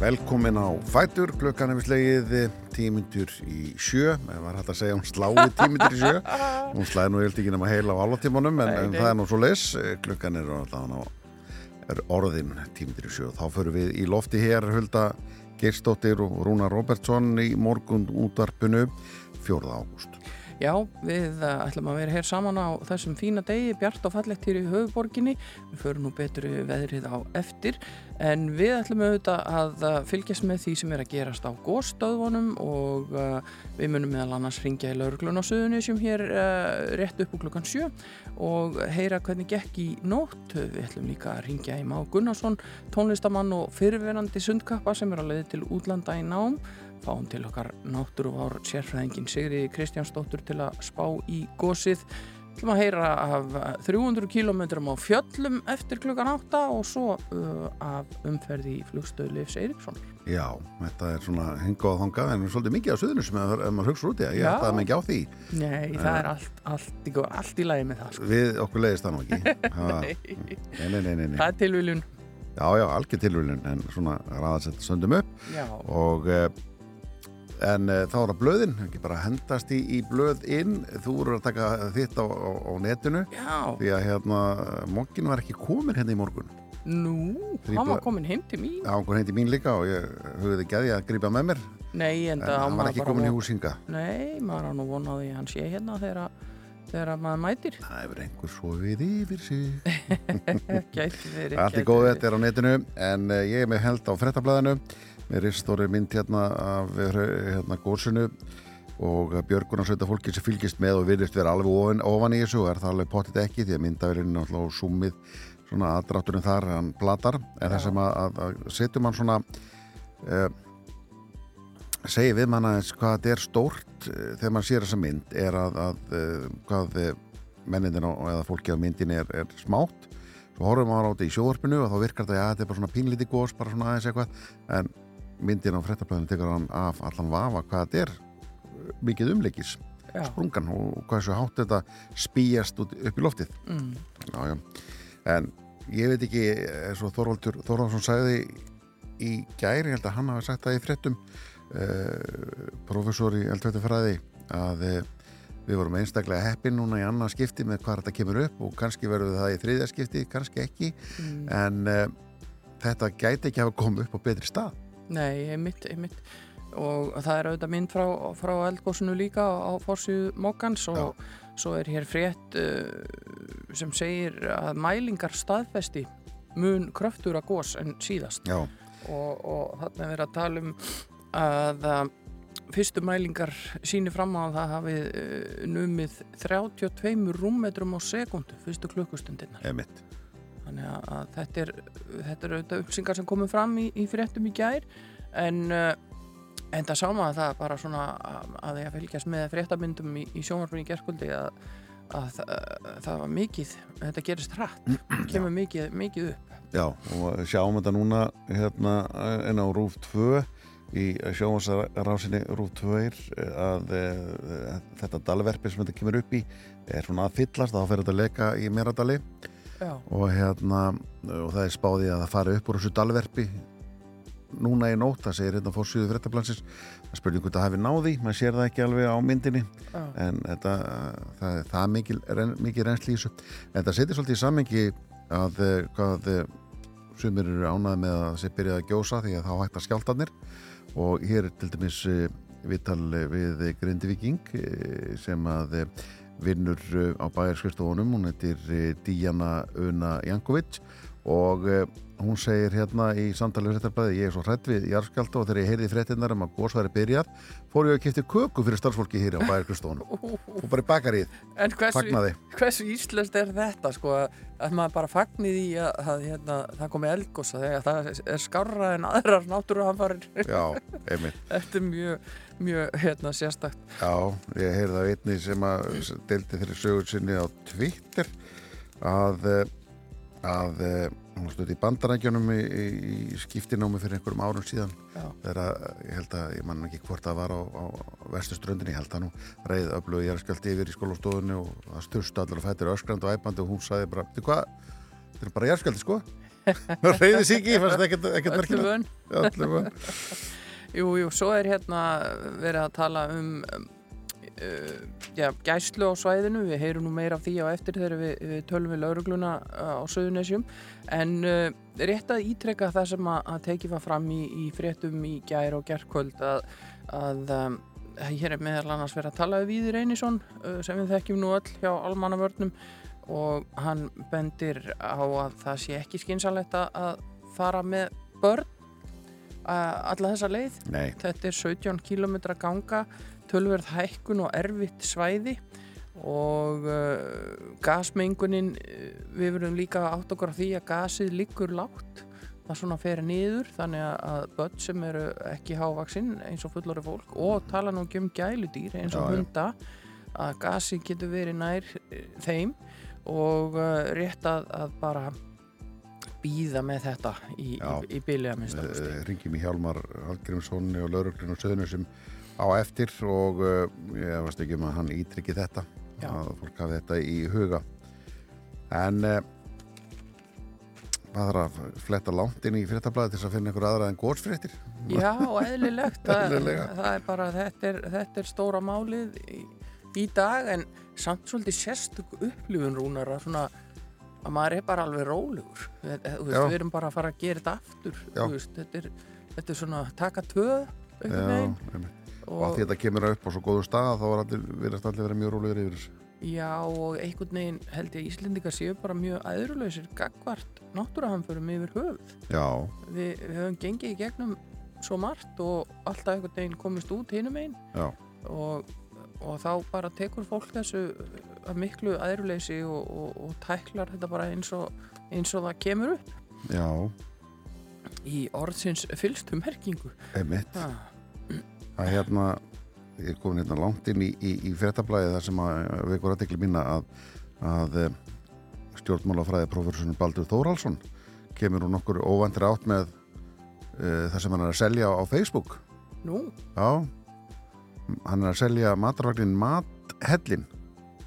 Velkomin á Fætur, klukkan hefur slegið tímyndur í sjö, það var hægt að segja hún slái tímyndur í sjö, hún slæði nú held ekki nema heila á álatímanum en, en það er nú svo leis, klukkan er, á, er orðin tímyndur í sjö, þá förum við í lofti hér Hulda Geirstóttir og Rúna Robertsson í morgun útvarpinu 4. ágúst. Já, við uh, ætlum að vera hér saman á þessum fína degi, bjart og fallegt hér í höfuborginni. Við förum nú betur veðrið á eftir en við ætlum auðvitað að uh, fylgjast með því sem er að gerast á góðstöðvonum og uh, við munum meðal annars ringja í lauruglun á söðunni sem hér rétt upp úr klukkan 7 og heyra hvernig gekk í nótt. Við ætlum líka að ringja í Má Gunnarsson, tónlistamann og fyrirverandi sundkappa sem er að leiði til útlanda í nám fáum til okkar náttúruvár sérfræðingin Sigri Kristjánsdóttur til að spá í gósið ætlum að heyra af 300 km á fjöllum eftir klukkan 8 og svo uh, af umferði í flugstöðu Leifs Eiríksson. Já, þetta er svona hinga og þanga en svolítið mikið á söðunum sem ef maður hugsa út í ég ætti að mikið á því. Nei, það er allt, allt, allt, allt í lagi með það. Sko. Við okkur leiðist það nú ekki. nei. Nei, nei, nei, nei. Það er tilviljun. Já, já, algjör tilviljun en svona ræðasett söndum upp já. og uh, en uh, þá er það blöðin, ekki bara hendast í, í blöð inn, þú eru að taka þitt á, á, á netinu. Já. því að hérna, mokkin var ekki komin hérna í morgun. Nú, Þrýbla... hann var komin heim til mín. Já, hann kom heim til mín líka og ég höfði ekki að grípa með mér. Nei, en, en hann var ekki komin í húsinga Nei, maður har nú vonaði að hann sé hérna þegar þegar maður mætir. Það hefur einhver svo við yfir sig. Gæti verið Allt í góðu þetta er á netinu. En uh, ég er með held á frettablaðinu með ristóri mynd hérna af hérna góðsunu og björgunarsveita fólki sem fylgist með og virðist vera alveg ofan, ofan í þessu og er það alveg pottit ekki því að er náttúrulega súmið svona aðdrátturinn þar hann platar en það sem að, að, að setjum hann svona uh, segi við manna hvað þetta er stórt uh, þegar mann sér þessa mynd er að, að uh, hvað mennindir eða fólki á myndin er, er smátt. Svo horfum maður á þetta í sjóarpinu og þá virkar þetta að þetta er bara svona pínlíti gós bara svona aðeins eitthvað. En myndin á frettablaðinu tekur hann af allan vafa hvað þetta er mikið umleikis Já. sprungan og hvað svo hátt þetta spýjast upp í loftið mm. já, já. en ég veit ekki eins og Þorvaldur Þorvaldsson sagði í gæri, held að hann hafi sagt það í frettum uh, professor í eldvættafræði að uh, við vorum einstaklega heppin núna í annað skipti með hvað þetta kemur upp og kannski verður það í þriðja skipti, kannski ekki Mm. en uh, þetta gæti ekki hafa komið upp á betri stað Nei, einmitt, einmitt. Og það er auðvitað mynd frá, frá eldgóðsunu líka á fórsíðu Mókans og Já. svo er hér frétt uh, sem segir að mælingar staðfesti mun kröftur að gós en síðast. Já, og, og þarna er að tala um að fyrstu mælingar síni fram á að það hafi uh, numið 32 rúmmetrum á sekundu fyrstu klukkustundinnar emitt þannig að, að þetta er þetta er auðvitað upplýsingar sem komum fram í, í fréttum í gær en uh, en það sama að það bara svona að, ég fylgjast með fréttamyndum í, í sjónvarpunni í gerðskvöldi að, að, að það var mikið þetta gerist hratt, kemur mikið, mikið upp. Já, og sjáum þetta núna hérna en á Rúf 2 í sjónvarsrásinni Rúf 2 að e, þetta dalverfi sem þetta kemur upp í er svona að fyllast, þá fer þetta að leka í Meradali og hérna og það er spáðið að það fari upp úr þessu dalverfi núna í nótt, það segir hérna fórsýðu fréttaplansins, það spurning hvort það hafi náði maður sér það ekki alveg á myndinni. Já, en þetta, það er það mikil, ren, mikil reynsli í þessu. En það setur svolítið í samengi að eh, hvað eh, sumir eru ánað með að sé byrjað að gjósa því að þá hægt að skjáltanir og hér er til dæmis eh, viðtal við Grindivíking sem að vinnur eh, á bæjarskristofunum hún heitir eh, Díana Una Jankovic. Og eh, hún segir hérna í samtalið réttarblæði, ég er svo hrætt við jarðskjálta og þegar ég heyrði fréttinnar um að gósværi byrjað, fór ég að kipta köku fyrir starfsfólki hér á bæjarkristónum og bara bakarið, En hversu, fagnaði. hversu íslenskt er þetta sko að maður bara fagnir í að, að hérna, það komi eldgosa þegar það er skárra en aðrar einmitt. Þetta er mjög, mjög hérna, sérstakt. Já, ég heyrði það einni sem að delti þeirri sögur sinni á Twitter að, eh, að eh, hún stöði í bandarækjunum í, í, skiptinámi fyrir einhverjum árum síðan. Þegar að, ég held að, ég man ekki hvort það var á, á vestuströndinni, ég held að nú reyði öflugu jæraskjöldi yfir í skólastofunni og það styrstu allir að fættir öskrand og æpandi og hún sagði bara, þú hvað, þetta er bara jæraskjöldi sko. Það reyði sig ekki, fannst þetta ekkert, ekkert Öllu merkilegt. vön. Öllu vön Jú, jú, svo er hérna verið að tala um um, uh, já, gæslu á svæðinu. Við heyrum nú meira af því á eftir þegar við, við tölum við laurugluna uh, á Suðunesjum en uh, rétt að ítrekka það sem að, að tekið var fram í, í fréttum í gær og gerðkvöld að, að um, hér er meðal annars verið að tala við Víður Einarsson uh, sem við þekkjum nú öll hjá almannavörnum. Og hann bendir á að það sé ekki skynsalegt að- fara með börn uh, alla þessa leið. Nei, Þetta er 17 km ganga, tölverð hækkun og erfitt svæði og uh, gasmengunin, við verum líka átt okkur á því að gasið liggur lágt, það svona fer niður þannig að- börn sem eru ekki hávaksinn eins og fullori fólk og tala nú ekki um gæludýr eins og Já, hunda að gasið getur verið nær þeim og rétt að, að bara býða með þetta í, í, í bylja minnst uh, ringjum í Hjálmar Hallgrímssoni og lauruglun og söðunusum á eftir og uh, ég varst ekki um að hann ítrykki þetta Já. að fólk hafi þetta í huga en uh, maður að fletta langt inn í fréttablaði til þess að finna einhver aðra en góðsfréttir Já, eðlilegt það, Eðlilega. það er bara, þetta er, þetta er stóra málið í, í dag en samt svolítið sérstök upplifun rúnar að svona að maður er bara alveg rólegur. Við, við erum bara að fara að gera þetta aftur þetta, er, þetta er svona taka einmitt. og að þetta kemur upp á svo góðum stað þá er allir, vera mjög rólegur yfir þessu. Já, og einhvern veginn held ég að Íslendingar séu bara mjög æðrulausir gagvart náttúrahamförum yfir höfuð. Já, við, höfum gengið í gegnum svo margt og alltaf einhvern veginn komist út hinum einn já, og, og þá bara tekur fólk þessu að miklu aðruleysi og, og, og tæklar þetta bara eins og, eins og það kemur upp. Já, í orðsins fylstu merkingu. Einmitt. Ha, að hérna ég er komin hérna langt inn í, í, í fréttablaði þar sem að vekur aðtekli mína að, að eh, stjórnmálafræði profesorinn Baldur Þóralsson kemur úr nokkur óvandri átt með uh, það sem hann er að selja á Facebook. Nú, já hann er að selja matarvagnin Mathellin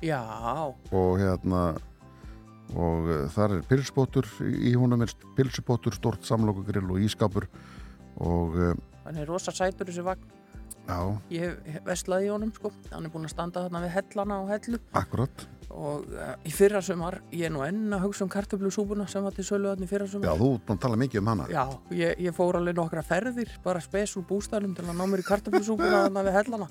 já. Og hérna og uh, þar er pilsbótur í húnum er pilsubótur, stort samlokugrill og ískapur og uh, hann er rosa sætur þessi vagn. Já, ég hef veslaði í honum sko. Hann er búin að standa þarna við hellana og hellu. Akkurat og uh, í fyrra sumar ég er nú enn að hugsa um kartöflusúpuna sem var til sölu þarna í fyrra já, sumar þú ert búin að tala mikið um hana. Já, ég, ég fór alveg nokkra ferðir bara spes úr bústæðnum til að ná mér í kartöflusúpuna þarna við hellana.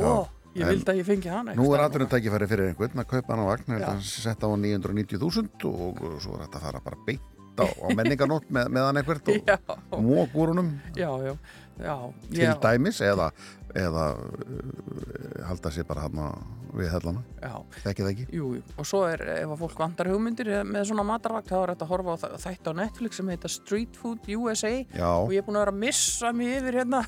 Og ég vildi að ég fengi hana Nú er aðrunum tækifæri fyrir einhvern að kaupa hann á vagn, Já. þetta sett á 990.000 og svo er þetta að fara bara beint á, á menningarnótt með, með hann einhvert og Já, mók úr já, já, já, til já, dæmis eða, eða uh, halda sér bara hann við hellana, já, þekki það ekki? Jú, jú. og svo er ef að fólk vantar hugmyndir með svona matarvakt þá er þetta að horfa á þætti á Netflix sem heita Street Food USA Já, og ég er búin að vera að missa mig yfir hérna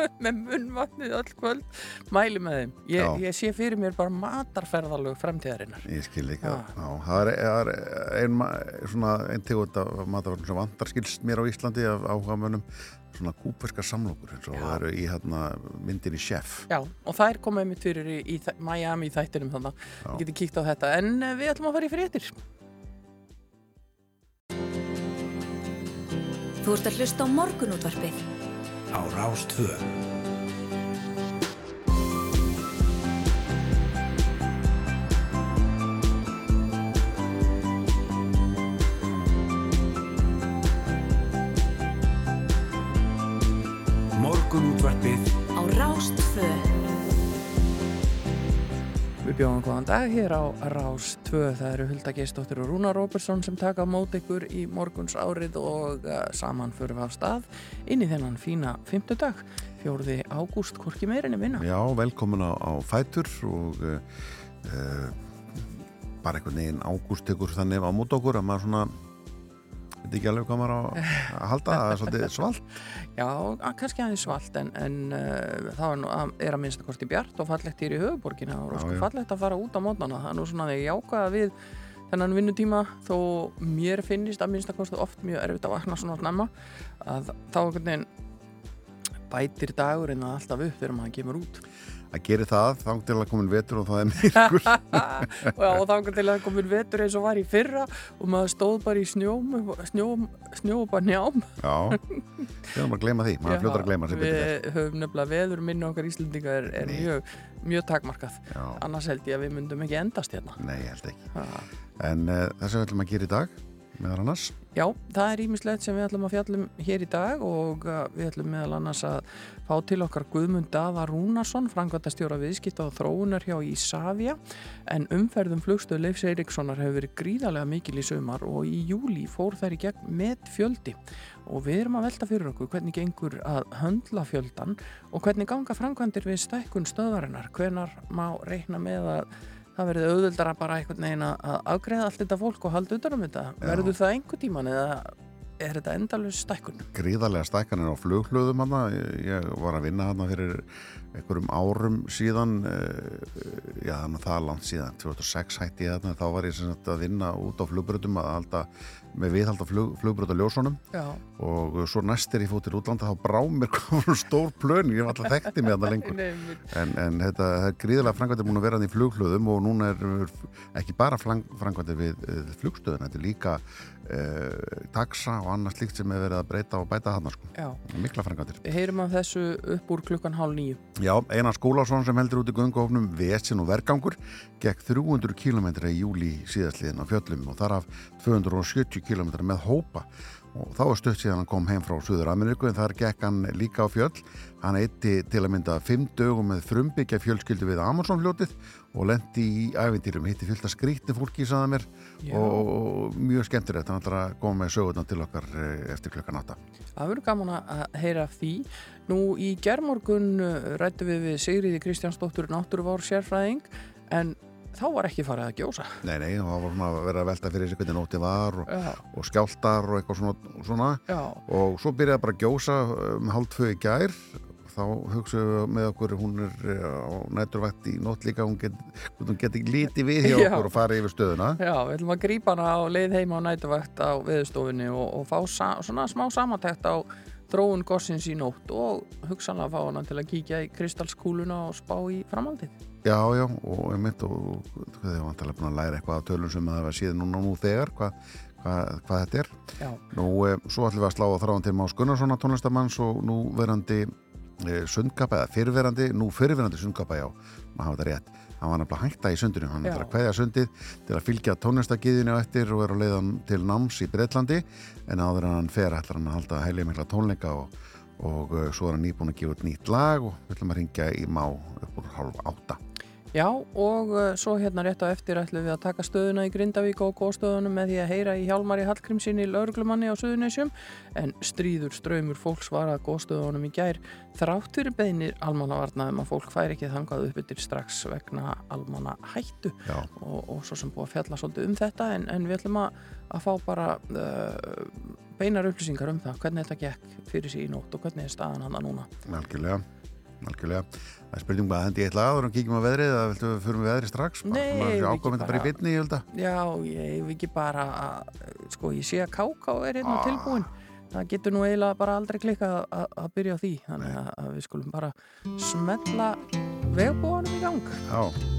með munnvatnið öll kvöld. Mæli með þeim. Ég, ég sé fyrir mér bara matarferðalög fremtíðarinnar ég skil líka. Ah. Já, það er, er ein, ma- svona ein tegund af matarvagn sem vantar skilst mér á Íslandi af áhugamönnum. Svona kúperskar samlokur eins og það eru í hérna, myndinni Chef. Já, og það er komið mitt fyrir í, í Miami í þættinum þannig að geti kíkt á þetta en eh, við ætlum að fara í fréttir Þú ert að hlusta á morgunútvarpið. Á Rástvö. Bjóðum góðan dag hér á Rás 2. Það eru Hulda Geistóttir og Rúna Róbersson sem taka mót ykkur í morguns árið og uh, saman fyrir við á stað inn í þennan fína fymtudag, fjóruði ágúst, hvorki meirinni minna. Já, velkomin á, á Fætur og uh, bara einhvern veginn ágúst tekur þannig á mót okkur að maður svona veit ekki alveg maður á að halda það er svolítið svalt. Já, kannski aðeins svalt en, en uh, það er, nú, er að minnsta kosti bjart og fallegt hér í höfuborgina og sko fallegt að fara út á mótnana. Það er nú svona að ég jákaða við þennan vinnutíma þó mér finnist að minnsta kosti oft mjög erfitt að vakna svona snemma að þá bætir dagurinn að alltaf upp þegar maður kemur út. Að gera það, þá til að komin vetur og það er myrkur. Og þá til að komin vetur eins og var í fyrra og maður stóð bara í snjóm snjóm, snjóm bara njám. Já, við höfum að gleyma því maður fljóðar að gleyma Við höfum nefnilega veður minni okkar Íslandinga er, er mjög, mjög takmarkað. Já. annars held ég að við myndum ekki endast hérna. Nei, held ekki. Ha. En uh, það sem við ætlum að gera í dag meðal annars? Já, það er ímislegt sem við ætlum að fjallum hér í dag og uh, við ætlum meðal annars að fá til okkar Guðmund Dava Rúnarsson, frangvandastjóra viðskipt á þróunar hjá Ísafja en umferðum flugstöðu Leifs Eiríkssonar hefur verið gríðarlega mikil í sömar og í júli fór þær í gegn með fjöldi. Og við erum að velta fyrir okkur hvernig gengur að höndla fjöldan og hvernig ganga frangvandir við stækkun stöðvarinnar, hvernar má reikna með að það verði auðvöldara bara einhvern veginn að afgreða allt þetta fólk og halda utan um þetta. Verður það einhver tíman eða er þetta endalus stækkun? Gríðarlega stækkan er á flughlöðum hana ég var að vinna hana fyrir einhverjum árum síðan eh, já þannig að það er langt síðan 2006 hætti ég þarna þá var ég að vinna út á halda með viðhald af flug, flugbröð á ljósunum Já. og svo næstir ég fóttir útlanda þá brá mér stór plön ég var alltaf þekktið með það lengur. En, en þetta er gríðilega frangvæntið múin að vera í flughlöðum og núna er ekki bara frangvæntið við flugstöðun þetta er líka eh, taxa og annars líkt sem er verið að breyta og bæta hann sko. mikla frangvæntið Við heyrum af þessu upp úr klukkan hálf nýju Já, Einar Skólásson sem heldur út í gungofnum Vesin og Vergangur gekk 300 km í júli síðastliðin á fjöllum og þar af 270 km með hópa. Og þá er stutt síðan hann kom heim frá Suður Ameríku en þar gekk hann líka á fjöll. Hann eitti til að mynda 5 dögum með frumbyggja fjölskyldu við Amazonfljótið og lendi í ævindýrum hitti fyllt að skríti fólki saða mér Já. og mjög skemmtilegt ætlar að koma með sögurna til okkar eh, eftir klukkan 8 Það verður gaman að heyra því. Nú í gerðmorgun eh, rættu við við Sigriði Kristjánsdóttur náttúruvár sérfræðing en þá var ekki farið að gjósa. Nei, nei, þá var svona að vera að velta fyrir sig hvernig nóti var og, og skjáltar og eitthvað svona, svona. og svo byrjaði bara að gjósa um halv tvö í gær þá hugsaðum við með okkur hún er eh, á nætturvætt í nótt líka hún getur get ekki lítið við hjá okkur og fara yfir stöðuna. Já, við ætlum að grípa hana á leið heima á nætturvætt á viðstofunni og, og fá sa, svona smá samantækt á þróun gossins í nótt og hugsanlega fá hana til að kíkja í kristalskúluna og spá í framaldið Já, já, og ég mitt og þau var antalega búin að læra eitthvað á tölun sem það var síðan núna nú þegar hvað hva, hva þetta er. Já. Nú, e, svo ætlum við að slá á þráðan til Más Gunnarssona tónlistamanns og nú verandi e, sundkapa, eða fyrirverandi nú fyrirverandi sundkapa, já maður hafa þetta rétt, hann var nefnilega hægta í sundinu hann ætlar að kveðja sundið til að fylgja tónlistagiðinu eftir og er á leiðan til náms í Breitlandi en áður en hann fer ætlar hann að halda heilið mikla tónleika og og uh, svo er hann nýbúin að gefa nýtt lag og við ætlum að ringja í má upp úr halv átta Já og uh, svo hérna rétt á eftir ætlum við að taka stöðuna í Grindavík og góðstöðunum með því að heyra í Hjálmari Hallgrímsinni lauruglumanni á Suðunessjum en stríður ströymur fólks var að góðstöðunum í gær þráttur beinir almannavarnaðum að fólk fær ekki þangað upp yfir strax vegna almanna hættu og, og svo sem búið að fjalla svolítið um þetta en, en við ætlum að, að fá bara uh, beinar upplýsingar um það hvernig þetta gekk fyrir síðan nótt og hvernig er staðan hann að núna. Algjörlega, algjörlega Það er spurning bara að hendi eitt lag og kíkjum á veðrið eða viltu við fyrir með veðrið strax? Nei, við ekki bara... bara í bitni, ég að. Já, ég vil ekki bara, sko, ég sé að Káká er hérna ah. tilbúin. Það getur nú eiginlega bara aldrei klikka að byrja á því. Þannig að við skulum bara smetla vegbúanum í gang. Já.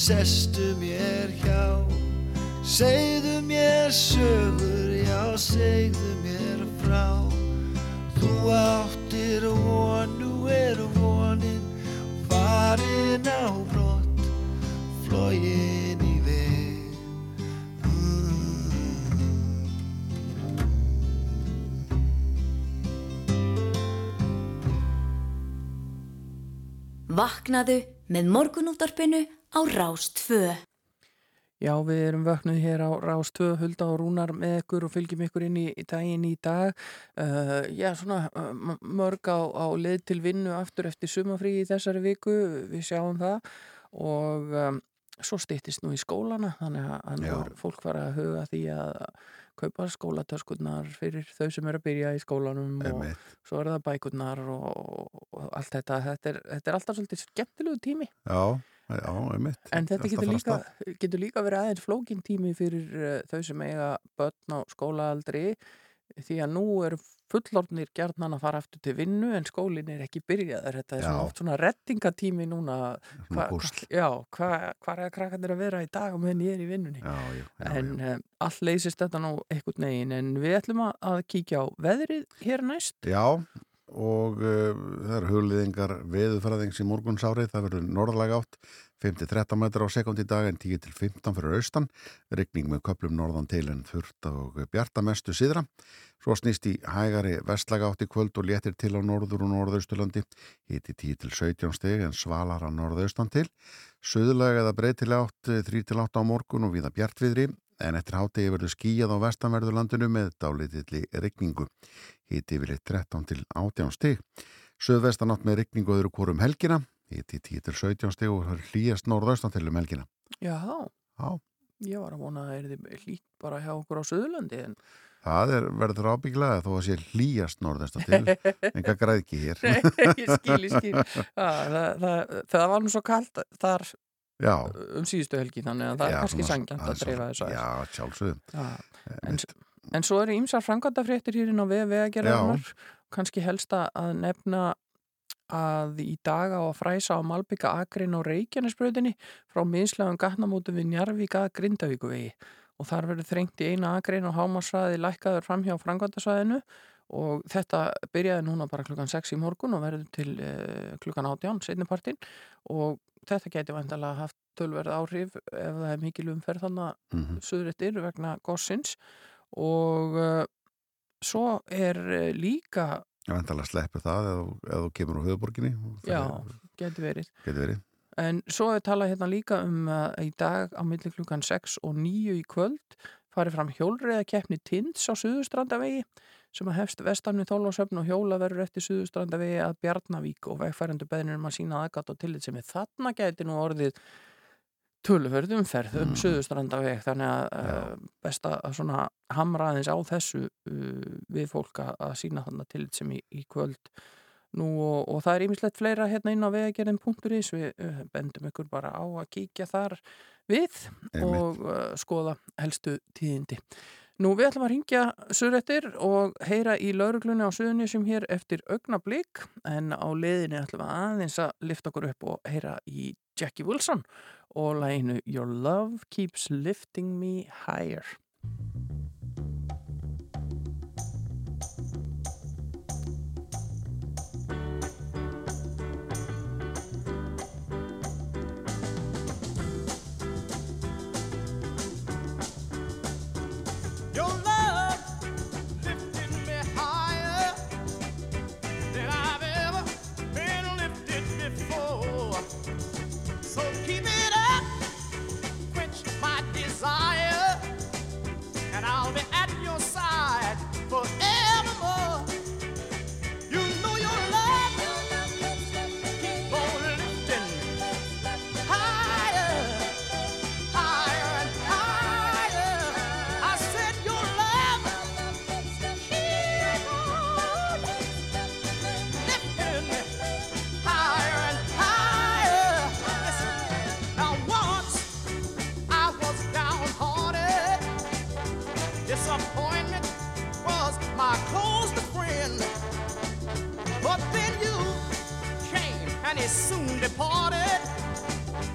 Sestu mér hjá. Segðu mér sögur já segðu mér frá. Þú áttir von nú er vonin farin á brott flógin í veg. Vaknaðu með morgunúttarpinu á Rástfö. Já, við erum vöknuð hér á Rástöð, Hulda og Rúnar með ykkur og fylgjum ykkur inn í, í daginn í dag. Uh, já, svona uh, mörg á, á leið til vinnu aftur eftir sumafrí í þessari viku, við sjáum það og um, svo styttist nú í skólana, þannig að- er fólk fara að huga því að kaupa skólatöskurnar fyrir þau sem eru að byrja í skólanum og Einmitt. svo er það bækurnar og, og allt þetta. Þetta er, þetta er alltaf svolítið skemmtilegu tími. Já, já, En þetta getur líka, getur líka verið aðeins flókin tími fyrir uh, þau sem eiga börn á skólaaldri því að nú eru fullorðnir gjarnan að fara aftur til vinnu en skólinn er ekki byrjaður. Þetta er Já. svona rettingatími núna. Svona Hva, hvað hva er að krakkarnir að vera í dag og meðan ég er í vinnunni? Já, en um, allt leysist þetta nú einhvern veginn en við ætlum að kíkja á veðrið hér næst. Já, og uh, það eru hugliðingar veðufræðings í morgunsárið, það verður norðlæg átt 5-13 metrar á sekund í dag en 10-15 fyrir austan, regning með köplum norðan til en þurft og bjarta mestu síðra. Svo snýst í hægari vestlæg átt í kvöld og léttir til á norður og norðausturlandi, hiti 10-17 steg en svalar á norðaustan til. Suðlæg eða breytileg átt 3-8 á morgun og viða bjartviðri en eftir hátegi verður skíjað á vestanverðurlandinu með dálitilli regningu. Hiti yfirleitt 13 til 18 stig. Suðvestan átt með regningu öðru hvorum helgina. Hiti 10 til 17 stig og hlýjast norðaustan til um helgina. Já, Já, ég var að vona að það er hlýtt bara hjá okkur á Suðurlandi en það er, verður ábygglega þó að sé hlýjast norðaustan til. Enga græðki hér. ég skil, skil Já, það, það, það var nú svo kalt þar Já. um síðustu helgi þannig að það er kannski sangjant að er dreifa þessu. Já, sjálfsögðum. Já, en, en svo eru ímsar framkvæmdafréttir hér inn á vega vegagerðarnar kannski helst að nefna að í dag á að fræsa á Malbygga Akrin á Reykjanesbröðinni frá minnslagum gatnamótu við Njarvík að Grindavíkuvegi og þar verður þrengt í eina Akrin og hámasræði lækkaður fram hjá frangvandasvæðinu og þetta byrjaði núna bara klukkan 6 í morgun og verður til uh, klukkan 18 setnipartin og þetta geti vantilega haft tölverð áhrif ef það er mikil umferð þannig mm -hmm. suðrættir vegna gossins og uh, svo er uh, líka Vantilega sleppur það eða þú kemur á höfuborginni Já, getur verið. Getur verið En svo er talað hérna líka um að í dag á milli klukkan 6 og 9 í kvöld farið fram hjólriða keppni Tinds á Suðustrandavegi sem að hefst vestamni þólásöfn og hjóla verður eftir Suðustrandavegi að Bjarnavík og vegfærandu beðnir um að sína aðgat og tillit sem er þarna geti nú orðið tölverð umferð um mm. Suðustrandaveg þannig að uh, best að hamra aðeins á þessu uh, við fólk að sína þarna tillit sem í, í kvöld Nú og, og það er ímislegt fleira hérna inn á vegagerðin.is við uh, bendum ykkur bara á að kíkja þar við Einmitt. og uh, skoða helstu tíðindi. Nú við ætlum að ringja surrettir og heyra í lauruglunni á suðunni sem hér eftir augnablík en á leðinni ætlum við aðeins að lifta okkur upp og heyra í Jackie Wilson og læginu Your Love Keeps Lifting Me Higher. soon departed,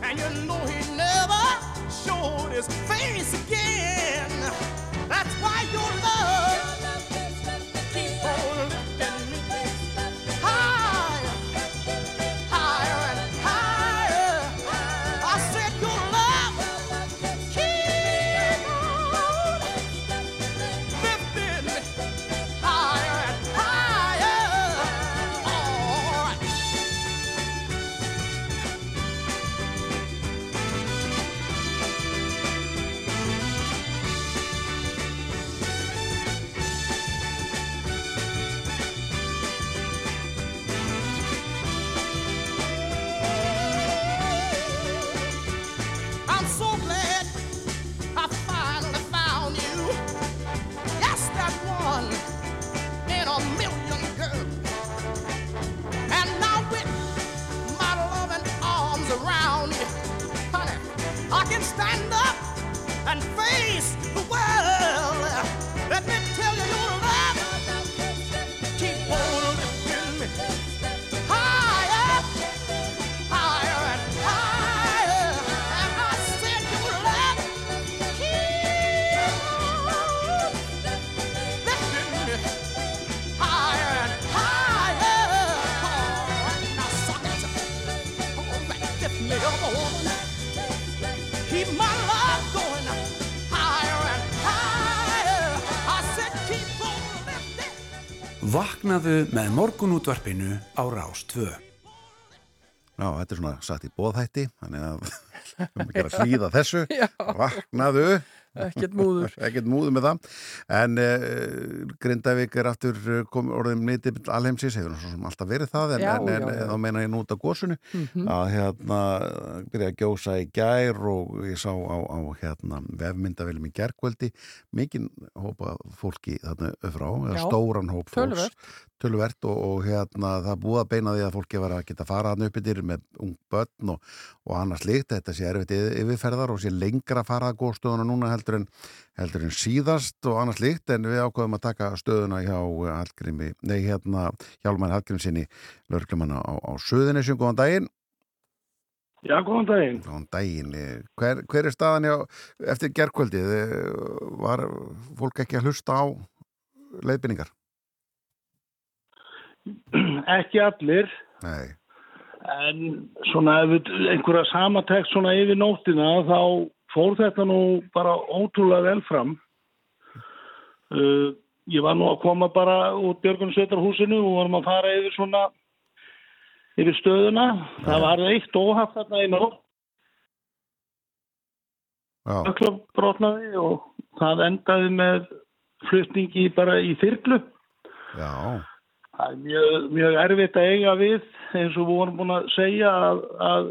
and you know he never showed his face again. Vaknaðu með morgunútvarpinu á Rástvö. Já, þetta er svona satt í bóðhætti, þannig að við erum ekki að hlýða þessu. Vaknaðu ekkert múður. Ekkert múður með það. En uh, Grindavík er aftur eh, kom, orðin nýttið alheimsins hefur náttúrulega alltaf verið það en, já, en, já, en þá meina ég núta góðsunu mm -hmm. að hérna byrja að gjósa í gær og ég sá á, á hérna vefmyndavelum í gærkvöldi mikinn hópa fólki þarna frá, stóran hóp fólks. tölvert og, og hérna það búið að beina því að fólki var að geta fara hann upp yfir með ung börn og, og annars líkt þetta sé erfitt yfirferðar og sé lengra að fara að góðstöðuna núna held heldur en, heldur en síðast og annars líkt en við ákveðum að taka stöðuna hjá Hallgrími, nei hérna Hjálmar Hallgrímsinni, lörglumanna á, á Suðunisjum, góðan daginn Já, góðan daginn. Góðan daginn, hver, hver er staðan hjá, eftir gerðkvöldið, var fólk ekki að hlusta á leiðbynningar? Ekki allir. Nei. En svona ef við einhverja samatækt svona yfir nóttina þá fór þetta nú bara ótrúlega vel fram. Uh, ég var nú að koma bara út Björgunsveitarhúsinu og varum að fara yfir svona yfir stöðuna. Ja. Það var eitt óhaft þarna í nótt. Já. Brotnaði og það endaði með flutningi bara í þyrklu. Já. Það er mjög, mjög erfitt að eiga við eins og við vorum búin að segja að, að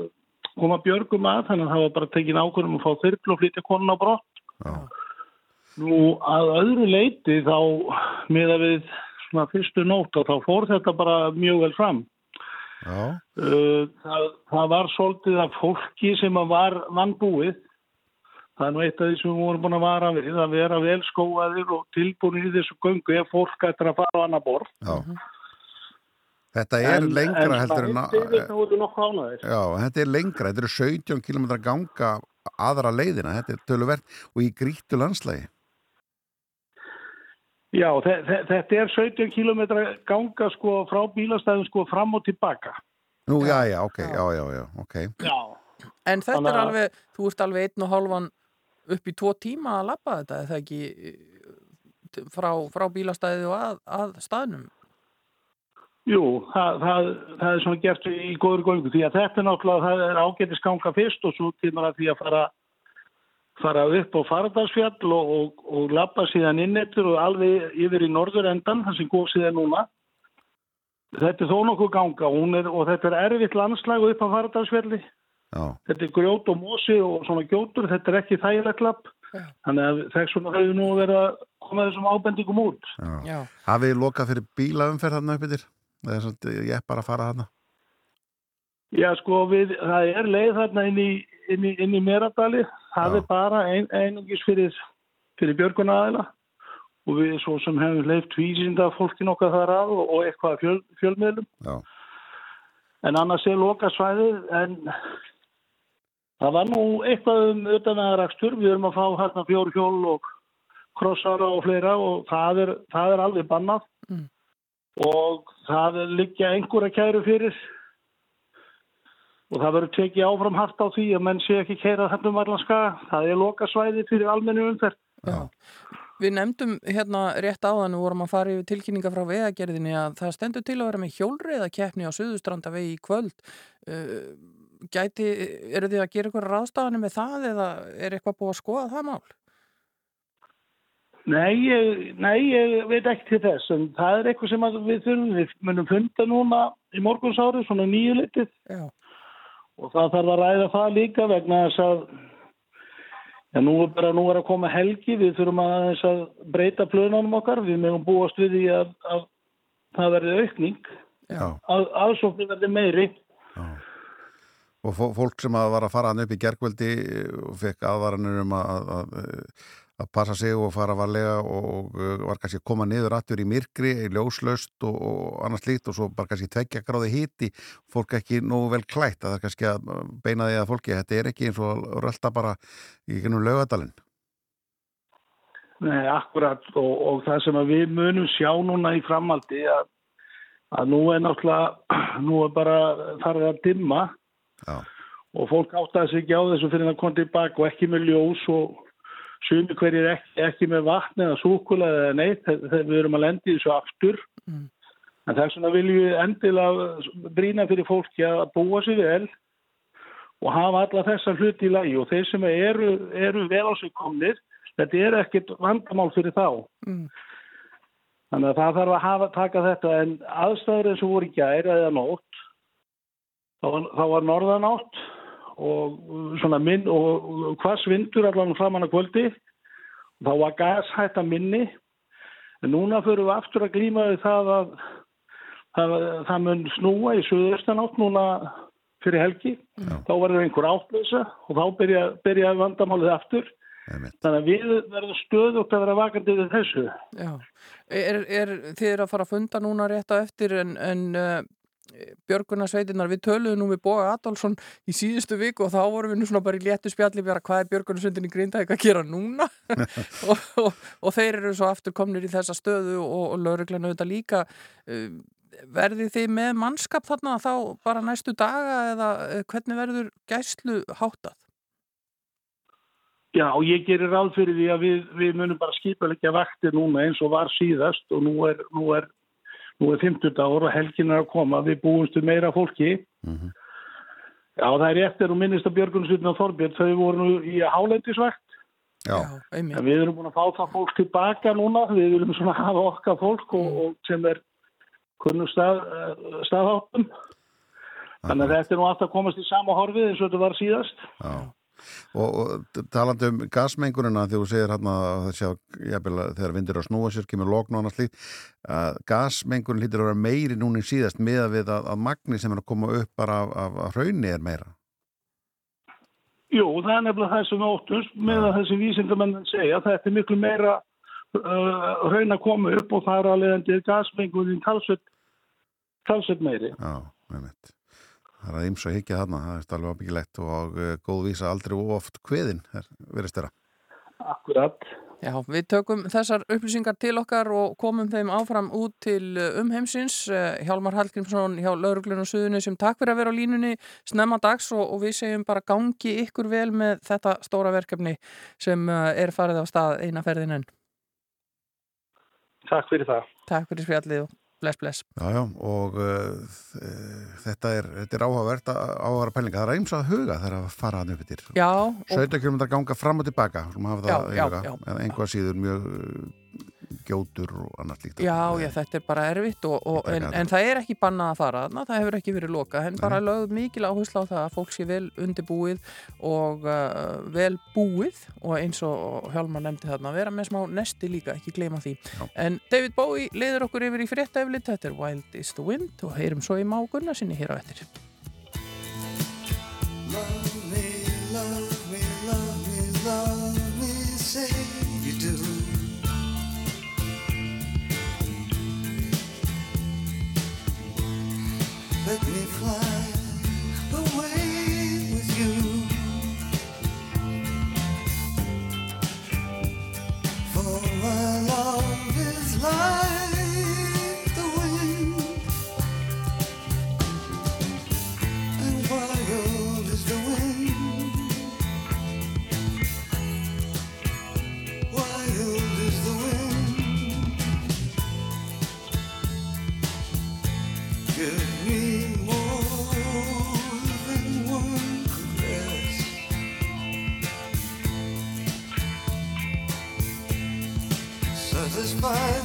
koma björgum að þannig að það var bara tekin ákvörðum að fá þyrklu og flytja konun á brott. Já. Nú að öðru leiti þá með að við svona fyrstu nótt og þá fór þetta bara mjög vel fram. Já. Það, það var svolítið af fólki sem var vannbúið. Það er nú eitt af því sem við vorum búin að vara við að vera vel skóaðir og tilbúin í þessu göngu ef fólk ættir að fara á annar borð. Já. Þetta er en, lengra en heldur en að... Já, þetta er lengra. Þetta eru 17 km ganga aðra leiðina. Þetta er töluvert og í grítu landslægi. Já, þetta er 17 km ganga sko frá bílastæðum sko fram og tilbaka. Nú, já, já, ok, já, já, já, ok. Já. En þetta Þannig... er alveg, þú ert alveg einn og hálfan upp í tvo tíma að lappa þetta, er það ekki frá, frá bílastæði og að, að staðnum? Jú, það, það, það er svona gert í góður göngu því að þetta er náttúrulega, það er ágætið skanga fyrst og svo tímar að því að fara fara upp á Faradalsfjall og, og, og lappa síðan innettur og alveg yfir í norður endan, það sem góð síðan núna. Þetta er þó nokkuð ganga er, og þetta er erfitt landslag upp á Faradalsfjalli. Já. Þetta er grjót og mosi og svona gjótur, þetta er ekki þægilegt lapp. Já. Þannig að þess vegna hefur nú verið að koma þessum ábendingum út. Já. Hafið þið lokað fyrir bílaumferð þarna uppið þér? Ég er bara að fara þarna. Já, sko, við, það er leið þarna inn í, inn í, inn í Meradali. Það Já. er bara ein, einungis fyrir, fyrir björgunaðila og við svo sem hefum leift vísinda fólkin okkar þar að og, og eitthvað fjöl, fjölmiðlum. Já. En annars er lokasvæðið en það var nú eitthvað um utanæðarakstur. Við erum að fá hérna fjórhjól og krossara og fleira og það er, það er alveg bannað Mm. Og það liggja einhverja kæru fyrir og það verður tekið áfram hart á því að menn sé ekki kæra þetta um allanska. Það er lokasvæði fyrir almennu umferð. Já. Við nefndum hérna rétt áðan og vorum að fara yfir tilkynninga frá vegagerðinni að það stendur til að vera með hjólreiðakeppni á Suðustrandavegi í kvöld. Uh, gæti, eru þið að gera eitthvað ráðstafanir með það eða er eitthvað búið að skoða það mál? Nei, ég, nei, ég veit ekki til þess en það er eitthvað sem við þurfum við munum funda núna í morgunsári svona nýju litið. Já. og það þarf að ræða það líka vegna þess að já, nú er bara nú er að koma helgi við þurfum að, að breyta plönunum okkar. Við meðum búast við því að, að það verði aukning. Að aðsóknir verði meiri. Já. Og fólk sem að var að fara hann upp í gergveldi og fekk aðvaranir um að, að, að passa sig og fara varlega og var kannski að koma niður aftur í myrkri, í ljóslaust og, og annars líkt og svo bara kannski tveggja gráði híti, fólk ekki nógu vel klætt að það er kannski að beina því að fólki þetta er ekki eins og rölda bara í gennum laugadalinn. Nei, akkurat og, og það sem við munum sjá núna í framaldi að, að nú er náttúrulega, nú er bara þarf að dimma Já. og fólk áttaði sig ekki á þessu fyrir að koma tilbaka og ekki með ljós og sumi hverjir ekki, ekki með vatn eða súkula eða neitt þegar við erum að lendi þessu aftur. Mm. en þess vegna viljum við endilega brína fyrir fólki að búa sér vel og hafa alla þessa hluti í lagi. Og þeir sem eru, eru vel á sig komnir þetta er ekkit vandamál fyrir þá. Mm. þannig að það þarf að hafa, taka þetta. En aðstæður eins og voru í gær eða nótt þá var, þá var norðanátt og svona minn og hvers vindur allan framann að kvöldi þá var gashætta minni en núna fyrir við aftur að glíma við það að það, það mun snúa í suðaustanátt núna fyrir helgi Já. þá verður einhver átlösa og þá byrja, byrja vandamálið aftur einmitt. Þannig að við verðum stöðugt að vera vakandi við þessu. Já, er, er þið er að fara að funda núna rétt á eftir en, en uh, Björgunarsveitinnar, við töluðum nú við Boga Adolfsson í síðustu viku og þá vorum við nú svona bara í léttu spjalli bara hvað er Björgunarsveitin í Grindavík að gera núna og, og, og þeir eru svo aftur komnir í þessa stöðu og, og lauruglan auðvitað líka uh, verðið þið með mannskap þarna þá bara næstu daga eða uh, hvernig verður gæslu háttað? Já, og ég gerir ráð fyrir því að við, við munum bara skipalegja vaktir núna eins og var síðast og nú er, nú er, nú er 50 dagur og helgin er að koma, við búumstu meira fólki. Mhm. Já, það er eftir og minnist að Björgunsveitin og Þorbjörn, þau voru nú í hálendisvakt. Já, einmitt. En við erum búin að fá það fólk tilbaka núna, við viljum svona hafa okkar fólk og, og sem er kunnum stað, staðháttum. Þannig að þetta er nú alltaf að komast í sama horfið eins og þetta var síðast. já. Og, og talandi um gasmengunina þegar þú segir hérna að það sjá jafnvel, að þegar vindur að snúa sér, kemur lokn og annars líkt að gasmengunin hlýtur að vera meiri núna í síðast með að við að, að magni sem er að koma upp bara af, af, af hraunni er meira? Jú, það er nefnilega það sem við óttumst með að þessi vísindamennin segja. Þetta er miklu meira uh, raun að koma upp og það er alveg endur gasmengunin talsveit, talsveit meiri. Já, einmitt Það er að ymsa higgja þarna, það er alveg ábyggilegt og uh, góð vísa aldrei of oft hveðin verið styrra Akkurat. Já, við tökum þessar upplýsingar til okkar og komum þeim áfram út til uh, umheimsins. Uh, Hjálmar Hallgrímsson hjá Lauruglun og Suðunni sem takk fyrir að vera á línunni snemma dags og, og við segjum bara gangi ykkur vel með þetta stóra verkefni sem er farið á stað eina ferðin enn. Takk fyrir það. Takk fyrir spjallið og bless bless. Já, já, og uh, þetta er, er áhugavert áhugavara pælinga, það er eins að huga þegar að fara upp yfir. Já. og- 17 km ganga fram og tilbaka, skulum hafa það Já, já, já. en einhvað síður mjög gjótur og annars líkt. Já, já, þetta er bara erfitt og, og, en, en það er ekki bannað að fara þarna, það hefur ekki verið loka, en bara lögð mikil áherslu á það að fólk sé vel undirbúið og uh, vel búið og eins og Hjálmar nefndi þarna, vera með smá nesti líka, ekki gleyma því. Já. En David Bowie leiður okkur yfir í frétta eflit, þetta er Wild is the Wind og heyrum svo í Má Gunnarsinni hér á me, love Let me fly away with you. For my love is like survive.